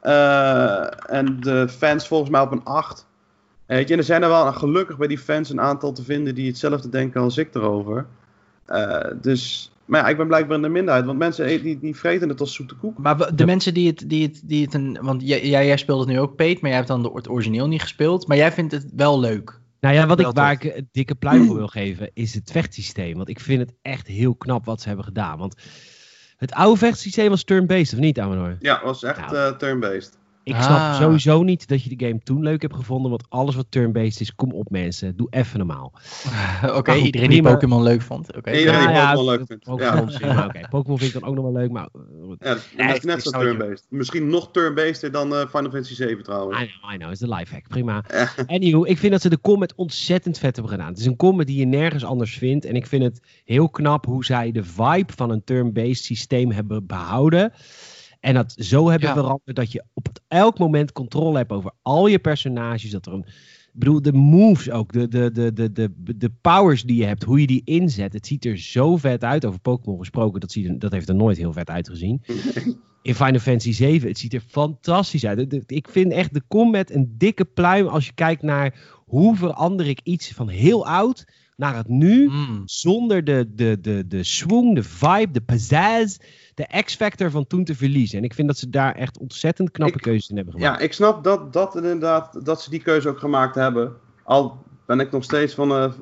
Speaker 2: Eh, en de fans volgens mij op een 8. Weet je, en er zijn er wel gelukkig bij die fans een aantal te vinden die hetzelfde denken als ik erover. Dus, maar ja, ik ben blijkbaar in de minderheid. Want mensen die, die vreten het als zoete koek.
Speaker 3: Maar de mensen die het, die het, die het een. Want jij, jij, speelt het nu ook, Peet, maar jij hebt dan de, het origineel niet gespeeld. Maar jij vindt het wel leuk.
Speaker 1: Nou ja, wat ik, waar ik een dikke pluim voor wil geven, is het vechtsysteem. Want ik vind het echt heel knap wat ze hebben gedaan. Want het oude vechtsysteem was turn-based, of niet, Amador?
Speaker 2: Ja, was echt
Speaker 1: Nou.
Speaker 2: eh, turn-based.
Speaker 1: Ik
Speaker 3: Ah.
Speaker 1: snap sowieso niet dat je de game toen leuk hebt gevonden. Want alles wat turn-based is, kom op mensen. Doe even normaal.
Speaker 3: Oké, iedereen die. Pokémon leuk vond. Oké.
Speaker 2: Iedereen die
Speaker 1: Ja, ja,
Speaker 2: Pokémon leuk vindt.
Speaker 1: Pokémon,
Speaker 2: Ja.
Speaker 1: prima, oké. Pokémon vind ik dan ook nog wel leuk, maar... eh,
Speaker 2: Ja, dat is net zo turn-based. Misschien nog turn-based dan eh, Final Fantasy 7 trouwens.
Speaker 1: I know, I know, is de lifehack, prima. Anywho, ik vind dat ze de combat ontzettend vet hebben gedaan. Het is een combat die je nergens anders vindt. En ik vind het heel knap hoe zij de vibe van een turn-based systeem hebben behouden. En dat zo hebben
Speaker 3: Ja.
Speaker 1: veranderd dat je op elk moment controle hebt over al je personages. Dat er een, ik bedoel, de moves ook, de, de, de, de, de, de powers die je hebt, hoe je die inzet. Het ziet er zo vet uit. Over Pokémon gesproken, dat, ziet dat heeft er nooit heel vet uitgezien. In Final Fantasy 7, het ziet er fantastisch uit. Ik vind echt de combat een dikke pluim als je kijkt naar hoe verander ik iets van heel oud naar het nu.
Speaker 3: Mm.
Speaker 1: Zonder de, de, de, de swing, de vibe, de pizzazz, de X-factor van toen te verliezen. En ik vind dat ze daar echt ontzettend knappe
Speaker 2: Ik-
Speaker 1: keuzes in hebben gemaakt.
Speaker 2: Ja, ik snap dat, dat inderdaad, dat ze die keuze ook gemaakt hebben. Al ben ik nog steeds van eh,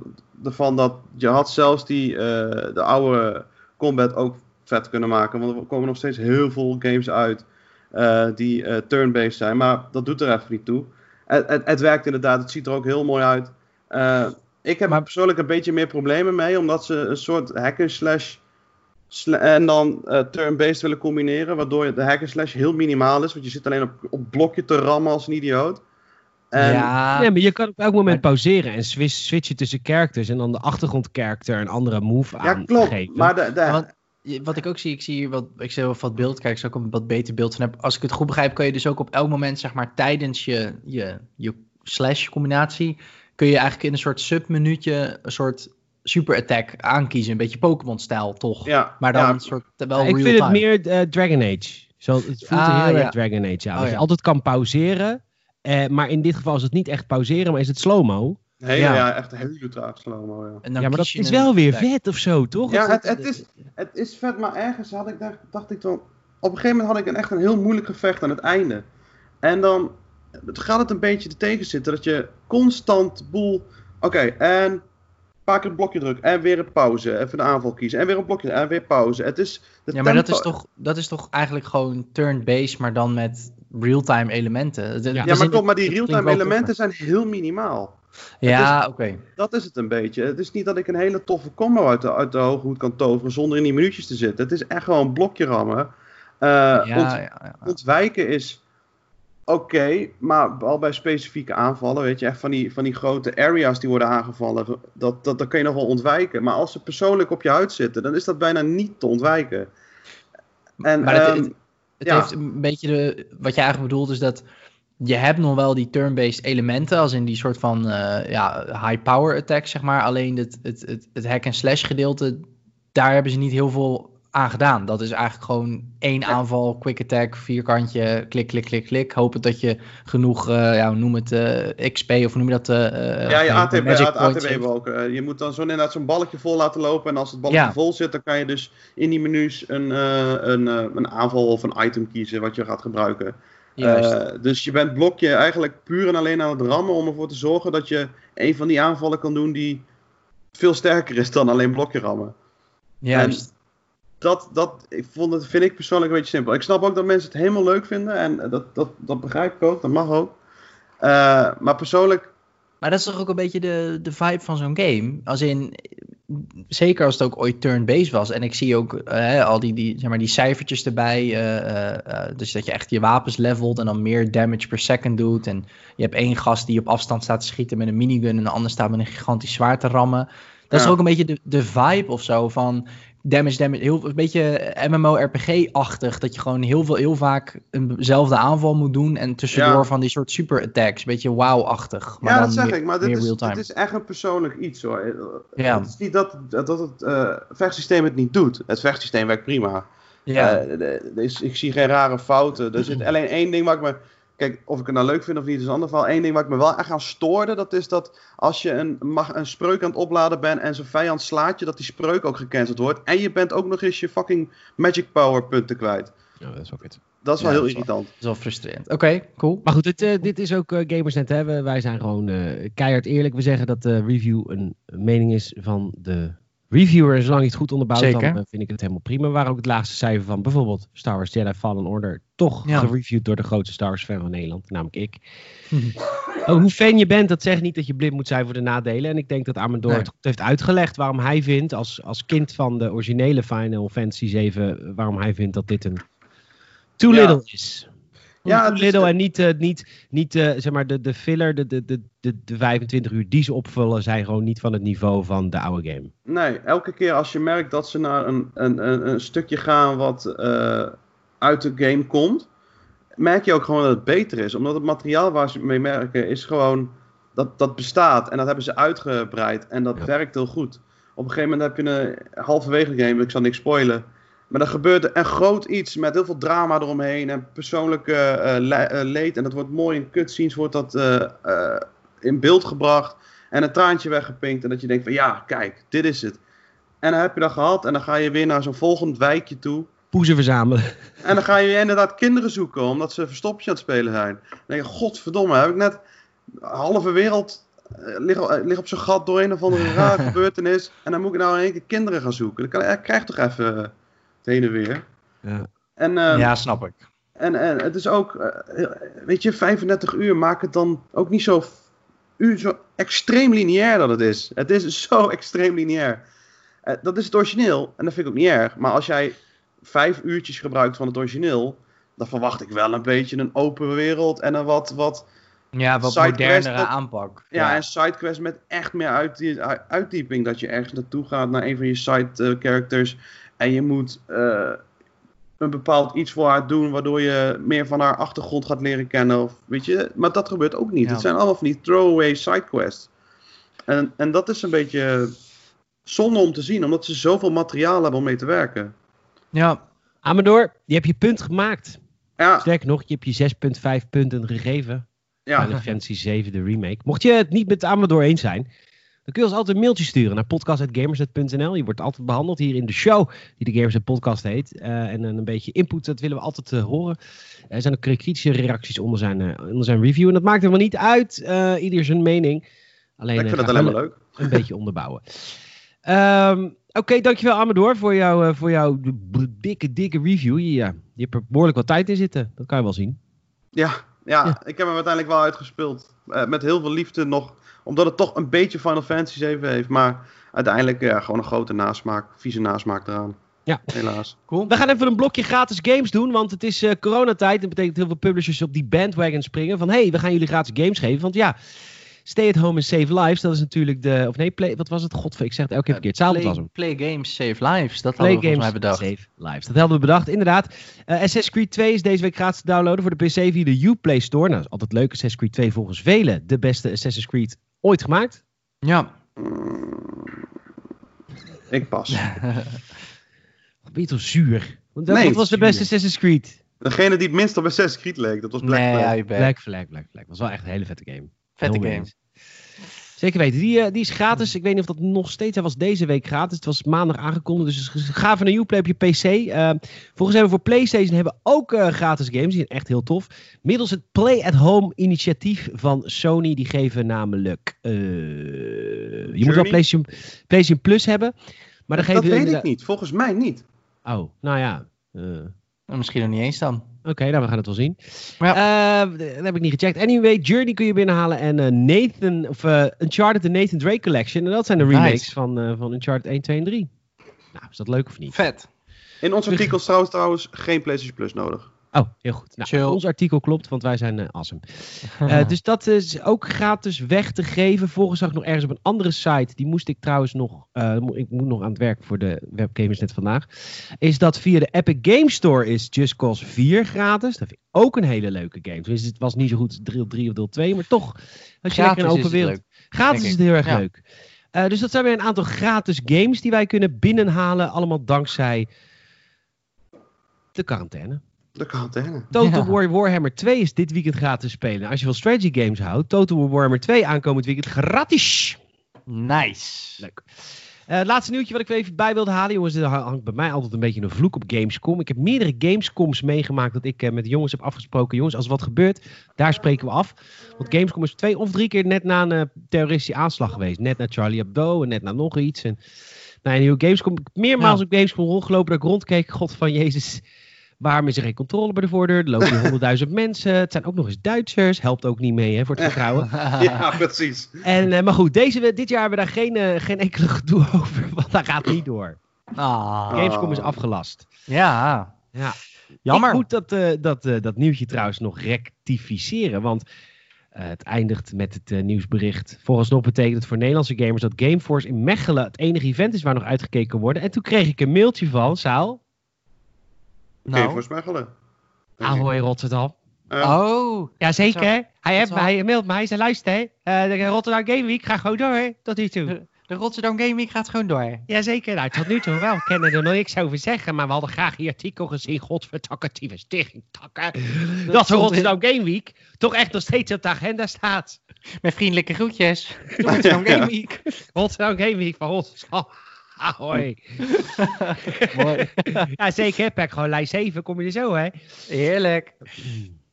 Speaker 2: ervan dat je had zelfs die, eh, de oude combat ook vet kunnen maken. Want er komen nog steeds heel veel games uit eh, die eh, turn-based zijn. Maar dat doet er even niet toe. Het, het, het werkt inderdaad, het ziet er ook heel mooi uit. Eh, ik heb
Speaker 3: Maar-
Speaker 2: er persoonlijk een beetje meer problemen mee, omdat ze een soort hack and slash sla- en dan eh, turn-based willen combineren, waardoor de hack and slash heel minimaal is, want je zit alleen op, op blokje te rammen als een idioot. En,
Speaker 3: ja,
Speaker 1: Nee, maar je kan op elk moment pauzeren en switch, switchen tussen characters en dan de achtergrond character een andere move
Speaker 2: ja,
Speaker 1: aan
Speaker 2: klopt.
Speaker 1: geven.
Speaker 2: Maar de,
Speaker 3: wat ik ook zie, ik zie hier wat, ik zie wel wat beeld, kijk, ik ook een wat beter beeld van heb. Als ik het goed begrijp, kun je dus ook op elk moment, zeg maar, tijdens je, je, je slash combinatie, kun je eigenlijk in een soort submenuutje een soort super attack aankiezen. Een beetje Pokémon-stijl, toch?
Speaker 2: ja,
Speaker 3: Maar dan
Speaker 2: ja,
Speaker 3: een soort wel
Speaker 1: ik
Speaker 3: real
Speaker 1: vind het meer eh, Dragon Age. Zo, het voelt
Speaker 3: Ah,
Speaker 1: er heel
Speaker 3: ja.
Speaker 1: erg Dragon Age aan.
Speaker 3: Oh,
Speaker 1: dat je
Speaker 3: ja.
Speaker 1: altijd kan pauzeren. eh, maar in dit geval is het niet echt pauzeren, maar is het slow-mo.
Speaker 2: hele,
Speaker 1: ja.
Speaker 2: ja. echt een hele traag slow-mo, ja.
Speaker 1: Ja, maar dat
Speaker 3: je
Speaker 1: is wel weer vet of zo, toch?
Speaker 2: Ja, het, het, is, het is vet, maar ergens had ik, dacht, dacht ik dan... Op een gegeven moment had ik een, echt een heel moeilijk gevecht aan het einde. En dan gaat het een beetje te tegenzitten dat je constant boel... Oké, en paar keer een blokje drukken en weer een pauze. Even een aanval kiezen en weer een blokje en weer pauze. Het is... De
Speaker 3: Ja, maar dat is, toch, dat is toch eigenlijk gewoon turn-based, maar dan met real-time elementen. De-
Speaker 1: Ja,
Speaker 2: Ja, maar klopt, maar die real-time elementen zijn heel minimaal.
Speaker 3: Ja, oké.
Speaker 2: Dat is het een beetje. Het is niet dat ik een hele toffe combo uit de, uit de hoge hoed kan toveren zonder in die minuutjes te zitten. Het is echt gewoon een blokje rammen. Eh,
Speaker 3: Ja,
Speaker 2: ont-
Speaker 3: ja, ja.
Speaker 2: ontwijken is oké, maar al bij specifieke aanvallen, weet je, echt van die, van die grote areas die worden aangevallen, dat, dat, dat kun je nog wel ontwijken. Maar als ze persoonlijk op je huid zitten, dan is dat bijna niet te ontwijken. En,
Speaker 3: Maar het,
Speaker 2: ehm,
Speaker 3: het, het
Speaker 2: ja.
Speaker 3: heeft een beetje de, wat je eigenlijk bedoelt is dat je hebt nog wel die turn-based elementen, als in die soort van eh, ja, high-power attack, zeg maar. Alleen het, het, het, het hack-and-slash gedeelte, daar hebben ze niet heel veel aan gedaan. Dat is eigenlijk gewoon één aanval, quick attack, vierkantje, klik, klik, klik, klik. Hopen dat je genoeg, eh, ja, noem het eh, XP of noem je dat? eh,
Speaker 2: Ja, je ATB, ATB je moet dan zo inderdaad zo'n balletje vol laten lopen. En als het balletje
Speaker 3: Ja.
Speaker 2: vol zit, dan kan je dus in die menus een, een, een aanval of een item kiezen wat je gaat gebruiken. Dus je bent blokje eigenlijk puur en alleen aan het rammen om ervoor te zorgen dat je een van die aanvallen kan doen die veel sterker is dan alleen blokje rammen.
Speaker 3: Juist.
Speaker 2: Dat, dat ik vond het, vind ik persoonlijk een beetje simpel. Ik snap ook dat mensen het helemaal leuk vinden en dat, dat, dat begrijp ik ook, dat mag ook. Eh, maar persoonlijk
Speaker 3: Maar dat is toch ook een beetje de, de vibe van zo'n game? Als in, zeker als het ook ooit turn-based was. En ik zie ook eh, al die, die, zeg maar, die cijfertjes erbij. eh, dus dat je echt je wapens levelt en dan meer damage per second doet. En je hebt één gast die op afstand staat te schieten met een minigun. En de ander staat met een gigantisch zwaard te rammen. Dat is
Speaker 2: Ja.
Speaker 3: toch ook een beetje de, de vibe of zo van damage, damage. Heel, een beetje MMO-RPG-achtig. Dat je gewoon heel, veel, heel vaak eenzelfde aanval moet doen. En tussendoor
Speaker 2: Ja.
Speaker 3: van die soort super-attacks. Een beetje wow-achtig.
Speaker 2: Ja, dat zeg
Speaker 3: meer-
Speaker 2: ik, maar dit is, dit is echt een persoonlijk iets hoor.
Speaker 3: Ja.
Speaker 2: Het is niet dat, dat het eh, vechtsysteem het niet doet. Het vechtsysteem werkt prima.
Speaker 3: Ja,
Speaker 2: Eh, de- de- is- ik zie geen rare fouten. Er zit alleen één ding waar ik me. Kijk, of ik het nou leuk vind of niet, is een ander verhaal. Eén ding waar ik me wel echt aan stoorde, dat is dat als je een, mag, een spreuk aan het opladen bent en zijn vijand slaat je, dat die spreuk ook gecanceld wordt. En je bent ook nog eens je fucking magic power punten kwijt.
Speaker 1: Ja, dat is ook het.
Speaker 2: Dat is wel
Speaker 3: Ja,
Speaker 2: heel irritant.
Speaker 3: dat is wel frustrerend. Oké, cool.
Speaker 1: Maar goed, dit, eh, dit is ook eh, Gamersnet. Hè? We- Wij zijn gewoon eh, keihard eerlijk. We zeggen dat de review een mening is van de reviewer. En zolang je het goed onderbouwt,
Speaker 3: Zeker.
Speaker 1: dan eh, vind ik het helemaal prima. Waren ook het laagste cijfer van bijvoorbeeld Star Wars Jedi Fallen Order. Toch
Speaker 3: Ja.
Speaker 1: gereviewd door de grootste Star Wars fan van Nederland, namelijk ik. Oh, hoe fan je bent, dat zegt niet dat je blind moet zijn voor de nadelen. En ik denk dat
Speaker 3: Nee.
Speaker 1: het goed heeft uitgelegd waarom hij vindt, als, als kind van de originele Final Fantasy 7, waarom hij vindt dat dit een too
Speaker 2: Ja.
Speaker 1: little is.
Speaker 2: Ja, is-
Speaker 1: little en niet, eh, niet, niet eh, zeg maar de, de filler, de, de, de, de, de 25 uur die ze opvullen, zijn gewoon niet van het niveau van de oude game.
Speaker 2: Nee, elke keer als je merkt dat ze naar een, een, een, een stukje gaan wat eh, uit de game komt, merk je ook gewoon dat het beter is. Omdat het materiaal waar ze mee merken is gewoon, dat, dat bestaat en dat hebben ze uitgebreid en dat
Speaker 1: Ja.
Speaker 2: werkt heel goed. Op een gegeven moment heb je een halverwege game, ik zal niks spoilen, maar dan gebeurt er een groot iets met heel veel drama eromheen en persoonlijke eh, le- eh, leed. En dat wordt mooi in cutscenes, wordt dat eh, in beeld gebracht en een traantje weggepinkt. En dat je denkt van ja, kijk, dit is het. En dan heb je dat gehad en dan ga je weer naar zo'n volgend wijkje toe.
Speaker 1: Poezen verzamelen.
Speaker 2: En dan ga je inderdaad kinderen zoeken, omdat ze verstoppertje aan het spelen zijn. Dan denk je, godverdomme, heb ik net halve wereld lig, lig op zijn gat door een of andere rare gebeurtenis. En dan moet ik nou in één keer kinderen gaan zoeken. Dan kan, ik krijg toch even heen en weer.
Speaker 1: Ja.
Speaker 2: En, ehm,
Speaker 3: ja, snap ik.
Speaker 2: en, en het is ook, eh, weet je, 35 uur maakt het dan ook niet zo, uur, zo extreem lineair dat het is. Het is zo extreem lineair. Eh, dat is het origineel en dat vind ik ook niet erg. Maar als jij vijf uurtjes gebruikt van het origineel, dan verwacht ik wel een beetje een open wereld en een wat, wat
Speaker 3: Ja, wat
Speaker 2: Sidequest
Speaker 3: modernere aanpak.
Speaker 2: ja, en sidequests met echt meer uit- uitdieping. Dat je ergens naartoe gaat naar een van je side eh, characters. En je moet eh, een bepaald iets voor haar doen. Waardoor je meer van haar achtergrond gaat leren kennen. Of, weet je, maar dat gebeurt ook niet.
Speaker 3: Ja.
Speaker 2: Het zijn allemaal van die throwaway sidequests. En, en dat is een beetje zonde om te zien. Omdat ze zoveel materiaal hebben om mee te werken.
Speaker 3: ja,
Speaker 1: Amador, je hebt je punt gemaakt.
Speaker 2: Ja,
Speaker 1: Sterker nog, je hebt je 6,5 punten gegeven.
Speaker 2: ja.
Speaker 1: Final Fantasy 7, de remake. Mocht je het niet met Amador eens zijn, dan kun je ons altijd een mailtje sturen naar podcast.gamersnet.nl. Je wordt altijd behandeld hier in de show, die de Gamersnet podcast heet. Eh, en een beetje input, dat willen we altijd eh, horen. Er zijn ook kritische reacties onder zijn, eh, onder zijn review. En dat maakt helemaal niet uit. ieder zijn mening. Alleen,
Speaker 2: ik vind het alleen maar leuk.
Speaker 1: een beetje onderbouwen. Ehm, Oké, dankjewel Amador voor, jou, voor jouw dikke, dikke review. Je, ja, je hebt er behoorlijk wat tijd in zitten. Dat kan je wel zien.
Speaker 2: Ja, ja,
Speaker 1: Ja.
Speaker 2: ik heb hem uiteindelijk wel uitgespeeld. Eh, met heel veel liefde nog. Omdat het toch een beetje Final Fantasy 7 heeft. Maar uiteindelijk ja, gewoon een grote nasmaak. Vieze nasmaak eraan.
Speaker 1: Ja.
Speaker 2: Helaas.
Speaker 3: cool.
Speaker 1: We gaan even een blokje gratis games doen, want het is eh, coronatijd. Dat betekent heel veel publishers op die bandwagon springen van... hey, we gaan jullie gratis games geven. Want ja, Stay at Home and Save Lives, dat is natuurlijk de... Of nee, play, wat was het? God, ik zeg het elke keer verkeerd. Hetzelfde was
Speaker 3: Play,
Speaker 1: hem.
Speaker 3: play Games, Save Lives. Dat
Speaker 1: Play
Speaker 3: hadden we volgens mij
Speaker 1: Games
Speaker 3: bedacht.
Speaker 1: Save Lives. Dat hadden we bedacht, inderdaad. Eh Assassin's Creed 2 is deze week gratis te downloaden voor de PC via de Uplay Store. Nou, dat is altijd leuk. Assassin's Creed 2 volgens velen de beste Assassin's Creed ooit gemaakt.
Speaker 3: Ja.
Speaker 2: Ik pas.
Speaker 1: Toch zuur? Want dat,
Speaker 2: Nee,
Speaker 1: wat was de beste Assassin's Creed?
Speaker 2: Degene die het minst op Assassin's Creed leek, dat was Black
Speaker 3: nee,
Speaker 2: Flag.
Speaker 3: ja.
Speaker 1: Black Flag, Black Flag. was wel echt een hele vette game.
Speaker 3: Vette
Speaker 1: Heel mee
Speaker 3: game.
Speaker 1: eens. Zeker weten. Die, eh, die is gratis. Ik weet niet of dat nog steeds... Hij was deze week gratis. Het was maandag aangekondigd. Dus ga even naar Uplay op je PC. Eh, volgens hebben we voor PlayStation hebben we ook eh, gratis games. Die zijn echt heel tof. Middels het Play at Home initiatief van Sony. Die geven namelijk... eh, je moet wel? PlayStation, PlayStation Plus hebben. Maar dan
Speaker 2: dat
Speaker 1: geven
Speaker 2: weet
Speaker 1: we
Speaker 2: ik niet. Volgens mij niet.
Speaker 1: Oh, nou ja. Eh,
Speaker 3: Nou, Misschien nog niet eens dan.
Speaker 1: Oké, nou we gaan het wel zien.
Speaker 3: Ja.
Speaker 1: Eh, dat heb ik niet gecheckt. Anyway, Journey kun je binnenhalen en eh, Nathan, of eh, Uncharted de Nathan Drake Collection. En dat zijn de
Speaker 3: Nice.
Speaker 1: remakes van, eh, van Uncharted 1, 2 en 3. Nou, is dat leuk of niet?
Speaker 3: Vet.
Speaker 2: In ons artikel is trouwens, trouwens geen PlayStation Plus nodig.
Speaker 1: Oh, heel goed. Nou,
Speaker 3: Chill.
Speaker 1: ons artikel klopt, want wij zijn eh awesome. Eh, dus dat is ook gratis weg te geven. Volgens zag ik nog ergens op een andere site. Die moest ik trouwens nog. eh, ik moet nog aan het werk voor de webgamers net vandaag. Is dat via de Epic Game Store is Just Cause 4 gratis. Dat vind ik ook een hele leuke game. Dus het was niet zo goed deel 3 of deel 2. Maar toch, als je lekker een open wereld. Gratis is het heel erg
Speaker 3: Ja.
Speaker 1: leuk. Dus dat zijn weer een aantal gratis games die wij kunnen binnenhalen. Allemaal dankzij de quarantaine.
Speaker 2: De quarantaine.
Speaker 1: Total
Speaker 3: Ja.
Speaker 1: War Warhammer 2 is dit weekend gratis spelen. Als je van strategy games houdt, Total War Warhammer 2 aankomend weekend gratis.
Speaker 3: Nice.
Speaker 1: Leuk. Eh, het laatste nieuwtje wat ik even bij wilde halen. Jongens, er hangt bij mij altijd een beetje een vloek op Gamescom. Ik heb meerdere Gamescoms meegemaakt dat ik eh, met de jongens heb afgesproken. Jongens, als er wat gebeurt, daar spreken we af. Want Gamescom is twee of drie keer net na een eh, terroristische aanslag geweest. Net na Charlie Hebdo en net na nog iets. En, nou, en heel Gamescom, meermaals
Speaker 3: Ja.
Speaker 1: op Gamescom rondgelopen dat ik rondkeek. God van Jezus, waarom is er geen controle bij de voordeur? Er lopen honderdduizend mensen. Het zijn ook nog eens Duitsers. Helpt ook niet mee hè, voor het vertrouwen.
Speaker 2: Ja, precies.
Speaker 1: En, eh, maar goed, deze, dit jaar hebben we daar geen, eh, geen enkele gedoe over. Want dat gaat niet door.
Speaker 3: Ah.
Speaker 1: Gamescom is afgelast.
Speaker 3: Ja.
Speaker 1: Ja.
Speaker 3: Jammer.
Speaker 1: Ik moet dat, eh, dat, eh, dat nieuwtje trouwens nog rectificeren. Want het eindigt met het nieuwsbericht. Vooralsnog betekent het voor Nederlandse gamers dat Gameforce in Mechelen het enige event is waar nog uitgekeken kan worden. En toen kreeg ik een mailtje van Saal.
Speaker 3: Nou.
Speaker 2: voor smuggelen.
Speaker 1: Ahoy Rotterdam.
Speaker 3: Oh.
Speaker 1: Jazeker. Hij, heeft
Speaker 3: wel-
Speaker 1: hij mailt mij. Hij zei luister, hè, eh, de Rotterdam Game Week gaat gewoon door tot nu toe.
Speaker 3: De Rotterdam Game Week gaat gewoon door.
Speaker 1: Jazeker, nou tot nu toe wel. Ik kan er nog niks over zeggen, maar we hadden graag die artikel gezien. Godvertakkatieve stichting takken. Dat, de Rotterdam Game Week toch echt nog steeds op de agenda staat.
Speaker 3: Met vriendelijke groetjes. De Rotterdam Game Week.
Speaker 1: Rotterdam Game Week van Rotterdam. Ahoy.
Speaker 3: Mooi.
Speaker 1: ja, zeker. Heb ik gewoon lijst 7, kom je er zo, hè?
Speaker 3: Heerlijk.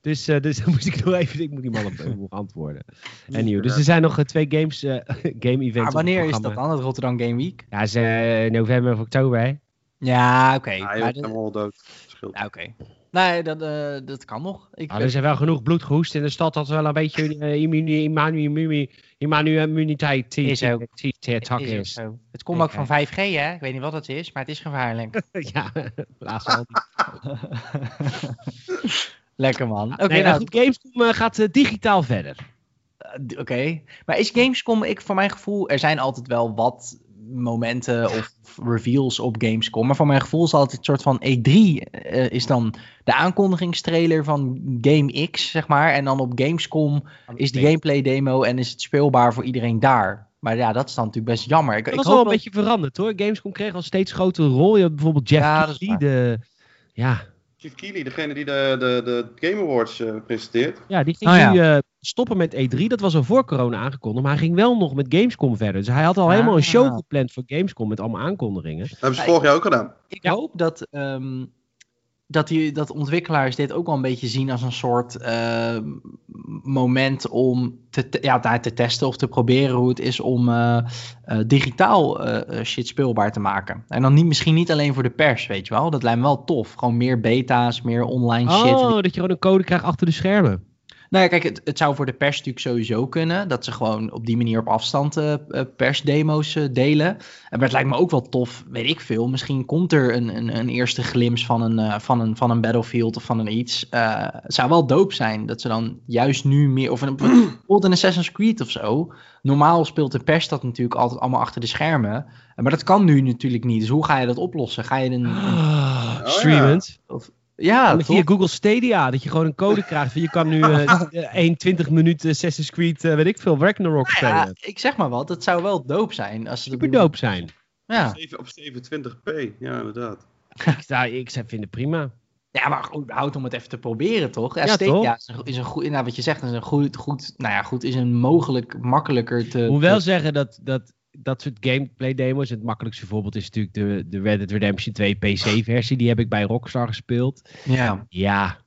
Speaker 1: Dus, eh, dus dan moest ik nog even, ik moet die man op, op antwoorden. En nieuw. Dus er zijn nog eh, twee games, eh, game events.
Speaker 3: Maar
Speaker 1: op
Speaker 3: wanneer
Speaker 1: het
Speaker 3: is dat dan, het Rotterdam Game Week?
Speaker 1: Ja, is eh, november of oktober, hè?
Speaker 3: Ja, oké. Maar dat-
Speaker 2: ben wel dood.
Speaker 3: Ja, oké. Nee, dat, eh, dat kan nog. Ik
Speaker 1: Nou, er zijn wel genoeg bloed gehoest in de stad dat er wel een beetje uh, immanu- immuniteit
Speaker 3: Is ook.
Speaker 1: tak
Speaker 3: is. Het komt ook van 5G, hè? Ik weet niet wat het is, maar het is gevaarlijk.
Speaker 1: ja, laatst al.
Speaker 3: Lekker man. Oké,
Speaker 1: nee, nou,
Speaker 3: nou,
Speaker 1: goed, Gamescom eh, gaat eh, digitaal verder.
Speaker 3: eh, oké. Maar is Gamescom, ik, voor mijn gevoel, er zijn altijd wel wat momenten of reveals op Gamescom. Maar voor mijn gevoel is altijd een soort van E3 eh, is dan de aankondigingstrailer van Game X, zeg maar. En dan op Gamescom is de gameplay demo en is het speelbaar voor iedereen daar. Maar ja, dat is dan natuurlijk best jammer. Ik,
Speaker 1: Dat
Speaker 3: ik hoop
Speaker 1: wel een beetje veranderd hoor. Gamescom kreeg al steeds grotere rol. Je had bijvoorbeeld Jeff
Speaker 3: Ja, is
Speaker 1: Keighley, de... Ja,
Speaker 2: Chief Keely, degene die de, de, de Game Awards eh, presenteert.
Speaker 1: ja, die ging
Speaker 3: Oh, ja.
Speaker 1: nu eh, stoppen met E3. Dat was al voor corona aangekondigd. Maar hij ging wel nog met Gamescom verder. Dus hij had al helemaal een
Speaker 3: Ah.
Speaker 1: show gepland voor Gamescom met allemaal aankondigingen.
Speaker 2: Dat hebben ze vorig jaar ook gedaan.
Speaker 3: Ik
Speaker 1: Ja.
Speaker 3: hoop dat, ehm, dat, die, dat ontwikkelaars dit ook wel een beetje zien als een soort ehm, moment om te, ja, daar te testen of te proberen hoe het is om eh, eh, digitaal eh, eh, shit speelbaar te maken. En dan niet, misschien niet alleen voor de pers, weet je wel. Dat lijkt me wel tof. Gewoon meer beta's, meer online shit.
Speaker 1: Oh, dat je gewoon een code krijgt achter de schermen.
Speaker 3: Nou ja, kijk, het, het zou voor de pers natuurlijk sowieso kunnen. Dat ze gewoon op die manier op afstand eh, eh, persdemo's eh, delen. Maar het lijkt me ook wel tof, weet ik veel. Misschien komt er een, een, een eerste glimp van een, eh, van, een, van een Battlefield of van een iets. Eh, het zou wel dope zijn dat ze dan juist nu meer... Of een, bijvoorbeeld een Assassin's Creed of zo. Normaal speelt de pers dat natuurlijk altijd allemaal achter de schermen. Maar dat kan nu natuurlijk niet. Dus hoe ga je dat oplossen? Ga je een... een-
Speaker 1: Ah,
Speaker 2: ja.
Speaker 1: streamend.
Speaker 3: Ja, toch?
Speaker 1: via Google Stadia, dat je gewoon een code krijgt. Je kan nu eh 1 20 minuten Assassin's Creed, eh, weet ik veel, Ragnarok
Speaker 3: Nou ja,
Speaker 1: spelen.
Speaker 3: ik zeg maar wat. Het zou wel dope zijn. Als
Speaker 1: Super
Speaker 3: doen.
Speaker 1: dope zijn.
Speaker 3: Ja.
Speaker 2: Zeven- Op 720p, ja inderdaad.
Speaker 1: Ik, ik zou- vind het prima.
Speaker 3: Ja, maar goed, houd om het even te proberen, toch? Ja,
Speaker 1: Ja,
Speaker 3: Stadia
Speaker 1: toch?
Speaker 3: is een, is een goed, nou, wat je zegt, is een goed, goed, nou ja, goed, is een mogelijk makkelijker te...
Speaker 1: Ik moet wel
Speaker 3: te-
Speaker 1: zeggen dat, dat dat soort gameplay demos, het makkelijkste voorbeeld is natuurlijk de, de Red Dead Redemption 2 PC-versie. Die heb ik bij Rockstar gespeeld.
Speaker 3: Ja.
Speaker 1: Ja,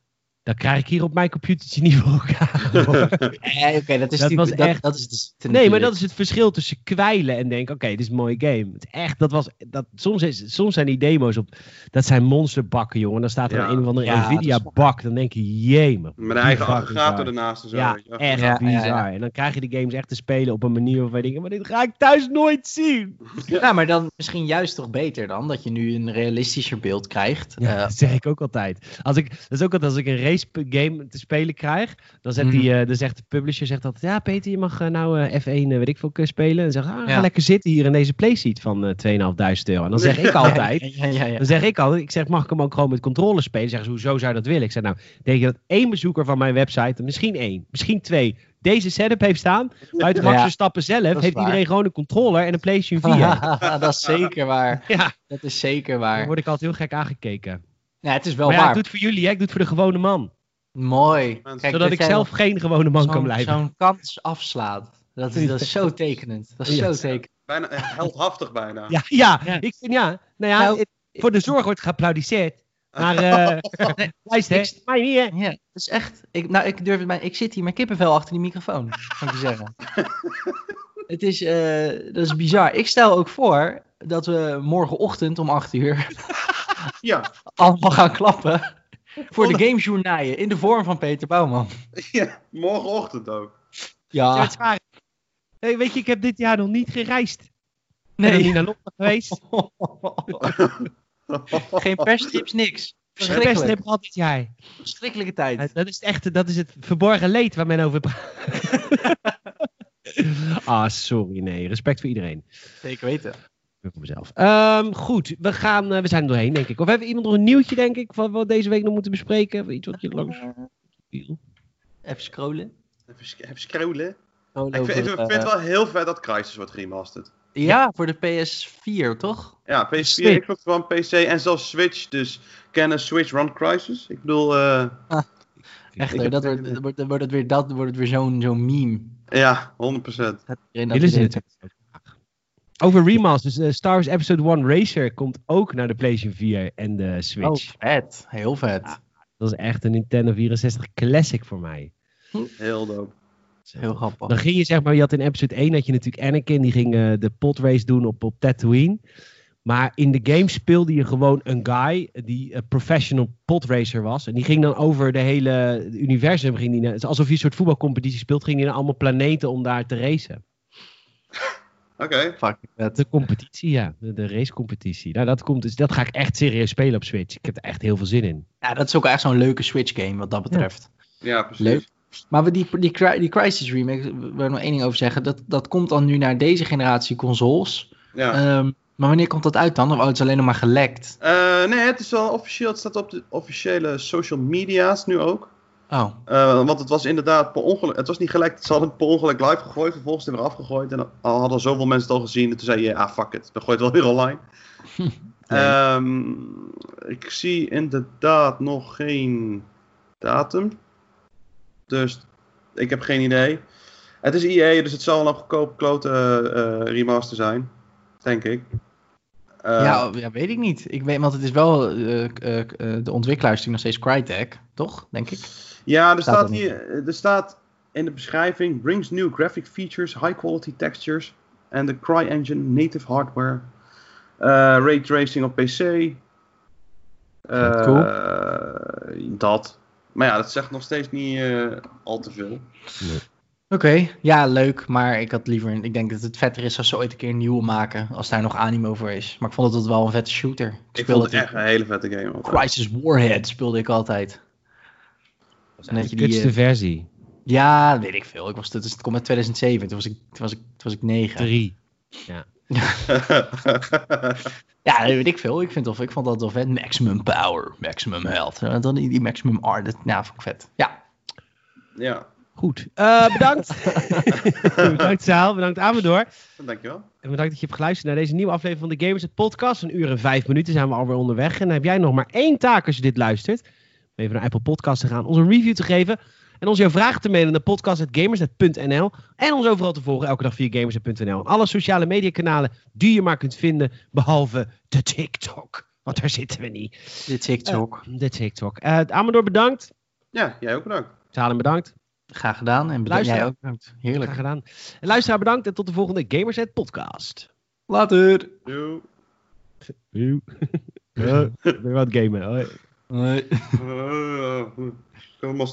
Speaker 1: dat krijg ik hier op mijn computertje niet voor elkaar. hoor.
Speaker 3: Eh, Oké, dat is
Speaker 1: Dat was
Speaker 3: dat,
Speaker 1: echt-
Speaker 3: dat is dus
Speaker 1: Nee, maar dat is het verschil tussen kwijlen en denken: oké, dit is een mooie game. Het echt, dat was, dat, soms, is, soms zijn die demo's op. Dat zijn monsterbakken, jongen. Dan staat er
Speaker 2: Ja.
Speaker 1: een of andere
Speaker 3: Ja,
Speaker 1: Nvidia-bak. Dan denk je: jemig.
Speaker 2: Met een eigen aggregator ernaast en zo.
Speaker 1: Ja, echt
Speaker 3: Ja, ja,
Speaker 1: bizar.
Speaker 3: ja.
Speaker 1: En dan krijg je de games echt te spelen op een manier waarvan je denkt: maar dit ga ik thuis nooit zien.
Speaker 3: Ja, maar dan misschien juist toch beter dan, dat je nu een realistischer beeld krijgt.
Speaker 1: Ja,
Speaker 3: Eh,
Speaker 1: dat zeg ik ook altijd. Als ik, dat is ook altijd als ik een race game te spelen krijg, dan, zegt die,
Speaker 3: Mhm.
Speaker 1: eh, dan zegt de publisher zegt altijd, ja Peter, je mag eh, nou eh, F1 eh, weet ik veel spelen. En zegt, ah, ga
Speaker 3: Ja.
Speaker 1: lekker zitten hier in deze playseat van eh 2.500 euro. En dan zeg ik altijd,
Speaker 3: Ja, ja, ja.
Speaker 1: dan zeg ik altijd, ik zeg, mag ik hem ook gewoon met controller spelen? Zeggen ze, hoezo zou je dat willen? Ik zeg, nou, denk je dat één bezoeker van mijn website, misschien één, misschien twee, deze setup heeft staan? Buiten Max
Speaker 3: Ja,
Speaker 1: Verstappen zelf
Speaker 3: dat
Speaker 1: heeft
Speaker 3: waar.
Speaker 1: iedereen gewoon een controller en een PlayStation 4.
Speaker 3: dat is zeker waar.
Speaker 1: ja,
Speaker 3: Dat is zeker
Speaker 1: dan
Speaker 3: waar.
Speaker 1: word ik altijd heel gek aangekeken.
Speaker 3: Ja, het is wel
Speaker 1: maar ja, ik
Speaker 3: waar.
Speaker 1: doe het voor jullie, hè? ik doe het voor de gewone man.
Speaker 3: Mooi.
Speaker 2: Zodat
Speaker 3: Kijk,
Speaker 1: Zodat
Speaker 3: dat
Speaker 1: ik zelf geen gewone man kan blijven.
Speaker 3: Zo'n kans afslaat. Dat is, dat is zo tekenend. Dat is
Speaker 1: Ja.
Speaker 3: zo tekenend.
Speaker 2: Bijna eh, heldhaftig bijna.
Speaker 1: Ja, ja,
Speaker 3: Ja.
Speaker 1: ik vind ja. Nou ja,
Speaker 3: Nou,
Speaker 1: voor de zorg wordt geapplaudiseerd. Maar eh luister, hè,
Speaker 3: ik-
Speaker 1: mij niet hè.
Speaker 3: Ja, dat is echt. Ik, nou, ik durf het mij. Ik zit hier met kippenvel achter die microfoon. Kan ik je zeggen. het is, eh, dat is bizar. Ik stel ook voor dat we morgenochtend om 8 uur
Speaker 2: Ja,
Speaker 3: allemaal gaan klappen. Voor de gamejournaaien in de vorm van Peter Bouwman.
Speaker 2: ja, morgenochtend ook.
Speaker 1: Ja. Hey, weet je, ik heb dit jaar nog niet gereisd. Ik ben
Speaker 3: nee.
Speaker 1: niet naar Londen geweest.
Speaker 3: Geen perstrips, niks. Verschrikkelijk.
Speaker 1: perstrip gehad dit jaar.
Speaker 3: Verschrikkelijke tijd.
Speaker 1: Eh, Dat is het echte, dat is het verborgen leed waar men over praat. ah, sorry, nee. Respect voor iedereen.
Speaker 3: Zeker weten.
Speaker 1: Ik voor mezelf. Ehm, goed, we, gaan, eh, we zijn er doorheen, denk ik. Of hebben we iemand nog een nieuwtje, denk ik, wat we deze week nog moeten bespreken? Of iets wat je langs viel?
Speaker 3: Even scrollen.
Speaker 2: Even, scrollen.
Speaker 3: Scrollen
Speaker 2: Ik vind, ik vind het
Speaker 3: eh,
Speaker 2: wel heel vet dat Crysis wordt remasterd.
Speaker 3: ja, voor de PS4, toch?
Speaker 2: Ja, PS4,
Speaker 1: Switch.
Speaker 2: Xbox One, PC en zelfs Switch. Dus can a Switch run Crysis? Ik bedoel, eh,
Speaker 3: Echt,
Speaker 2: Ik
Speaker 3: hoor,
Speaker 2: heb-
Speaker 3: dat wordt, dat wordt, dat wordt het weer, dat wordt het weer zo'n zo'n meme.
Speaker 2: ja, 100%.
Speaker 3: Dat iedereen dat
Speaker 1: Willen ze
Speaker 3: weer-
Speaker 1: het. Over remasters, eh, Star Wars Episode 1 Racer komt ook naar de PlayStation 4 en de
Speaker 3: Oh,
Speaker 1: Switch.
Speaker 3: vet. Heel vet.
Speaker 1: Ja. Dat is echt een Nintendo 64 classic voor mij.
Speaker 2: Heel dope.
Speaker 3: Heel grappig.
Speaker 1: Dan ging je zeg maar, je had in episode 1 had je natuurlijk Anakin, die ging eh, de podrace doen op, op Tatooine. Maar in de game speelde je gewoon een guy die een professional podracer was. En die ging dan over de hele universum, ging die naar, het is alsof je een soort voetbalcompetitie speelt, ging hij naar allemaal planeten om daar te racen.
Speaker 2: Oké.
Speaker 1: De competitie, ja. De, de racecompetitie. Nou, dat, komt, dus dat ga ik echt serieus spelen op Switch. Ik heb er echt heel veel zin in.
Speaker 3: Ja, dat is ook echt zo'n leuke Switch game wat dat betreft.
Speaker 2: Ja, precies.
Speaker 3: Leuk. Maar we die, die, die Crisis remake, we wil nog één ding over zeggen. Dat, dat komt dan nu naar deze generatie consoles.
Speaker 2: Ja.
Speaker 3: Ehm, maar wanneer komt dat uit dan? Of oh, het is alleen nog maar gelekt?
Speaker 2: Eh, nee, het is wel officieel. Het staat op de officiële social media's nu ook.
Speaker 3: Oh,
Speaker 2: Eh, want het was inderdaad per ongeluk. Het was niet gelekt. Ze hadden het per ongeluk live gegooid. Vervolgens er weer afgegooid. En al hadden zoveel mensen het al gezien. En toen zei je, ah fuck it. We gooien het wel weer online. Ehm, ik zie inderdaad nog geen datum. Dus ik heb geen idee. Het is EA, dus het zal een goedkoop klote eh, remaster zijn. Denk ik. Eh,
Speaker 3: ja, ja, weet ik niet. Ik weet, want het is wel, de ontwikkelaar is natuurlijk nog steeds Crytek, toch? Denk ik.
Speaker 2: Ja, er
Speaker 3: Staat er
Speaker 2: hier, er staat in de beschrijving: brings new graphic features, high quality textures and the CryEngine native hardware. Eh ray tracing op PC. Eh,
Speaker 3: Cool.
Speaker 2: Dat. Maar ja, dat zegt nog steeds niet eh, al te veel.
Speaker 3: Oké, ja, leuk. Maar ik had liever. Ik denk dat het vetter is als ze ooit een keer een nieuwe maken. Als daar nog animo voor is. Maar ik vond het wel een vette shooter. Ik,
Speaker 2: Ik vond het echt een hele vette game. altijd.
Speaker 3: Crisis Warhead speelde ik altijd.
Speaker 1: Dat
Speaker 3: dat
Speaker 1: is de kutste
Speaker 3: eh,
Speaker 1: versie.
Speaker 3: Ja, weet ik veel. Ik was, dus het komt uit 2007. Toen was ik, toen was ik, toen was ik 9.
Speaker 1: Drie.
Speaker 3: Ja, weet ik veel. Ik, vind wel- ik vond dat wel vet. Maximum power, maximum health. En dan die, die maximum R. Dat, ja, vond ik vet. Ja,
Speaker 2: ja,
Speaker 1: Goed. Eh, bedankt. bedankt Saal. Bedankt Amador.
Speaker 2: dankjewel.
Speaker 1: En bedankt dat je hebt geluisterd naar deze nieuwe aflevering van de Gamers het Podcast. Een uur en vijf minuten zijn we alweer onderweg. En dan heb jij nog maar één taak als je dit luistert. Om even naar Apple Podcasts te gaan, ons een review te geven. En ons jouw vragen te mailen naar podcast.gamersnet.nl. En ons overal te volgen, elke dag via gamersnet.nl. En alle sociale mediakanalen die je maar kunt vinden, behalve de TikTok. Want daar zitten we niet.
Speaker 3: dit TikTok.
Speaker 1: De TikTok. Eh Amador bedankt.
Speaker 2: Ja, jij ook bedankt.
Speaker 1: Salem bedankt.
Speaker 3: Graag gedaan. En bedankt jij ook. Bedankt. Heerlijk.
Speaker 1: Graag gedaan. En luisteraar bedankt en tot de volgende Gamersnet Podcast.
Speaker 3: Later.
Speaker 2: Doei.
Speaker 1: Joe. Ja, ik ben wat gamen. Hoi.
Speaker 3: Hoi.
Speaker 2: Uh, ik kan hem al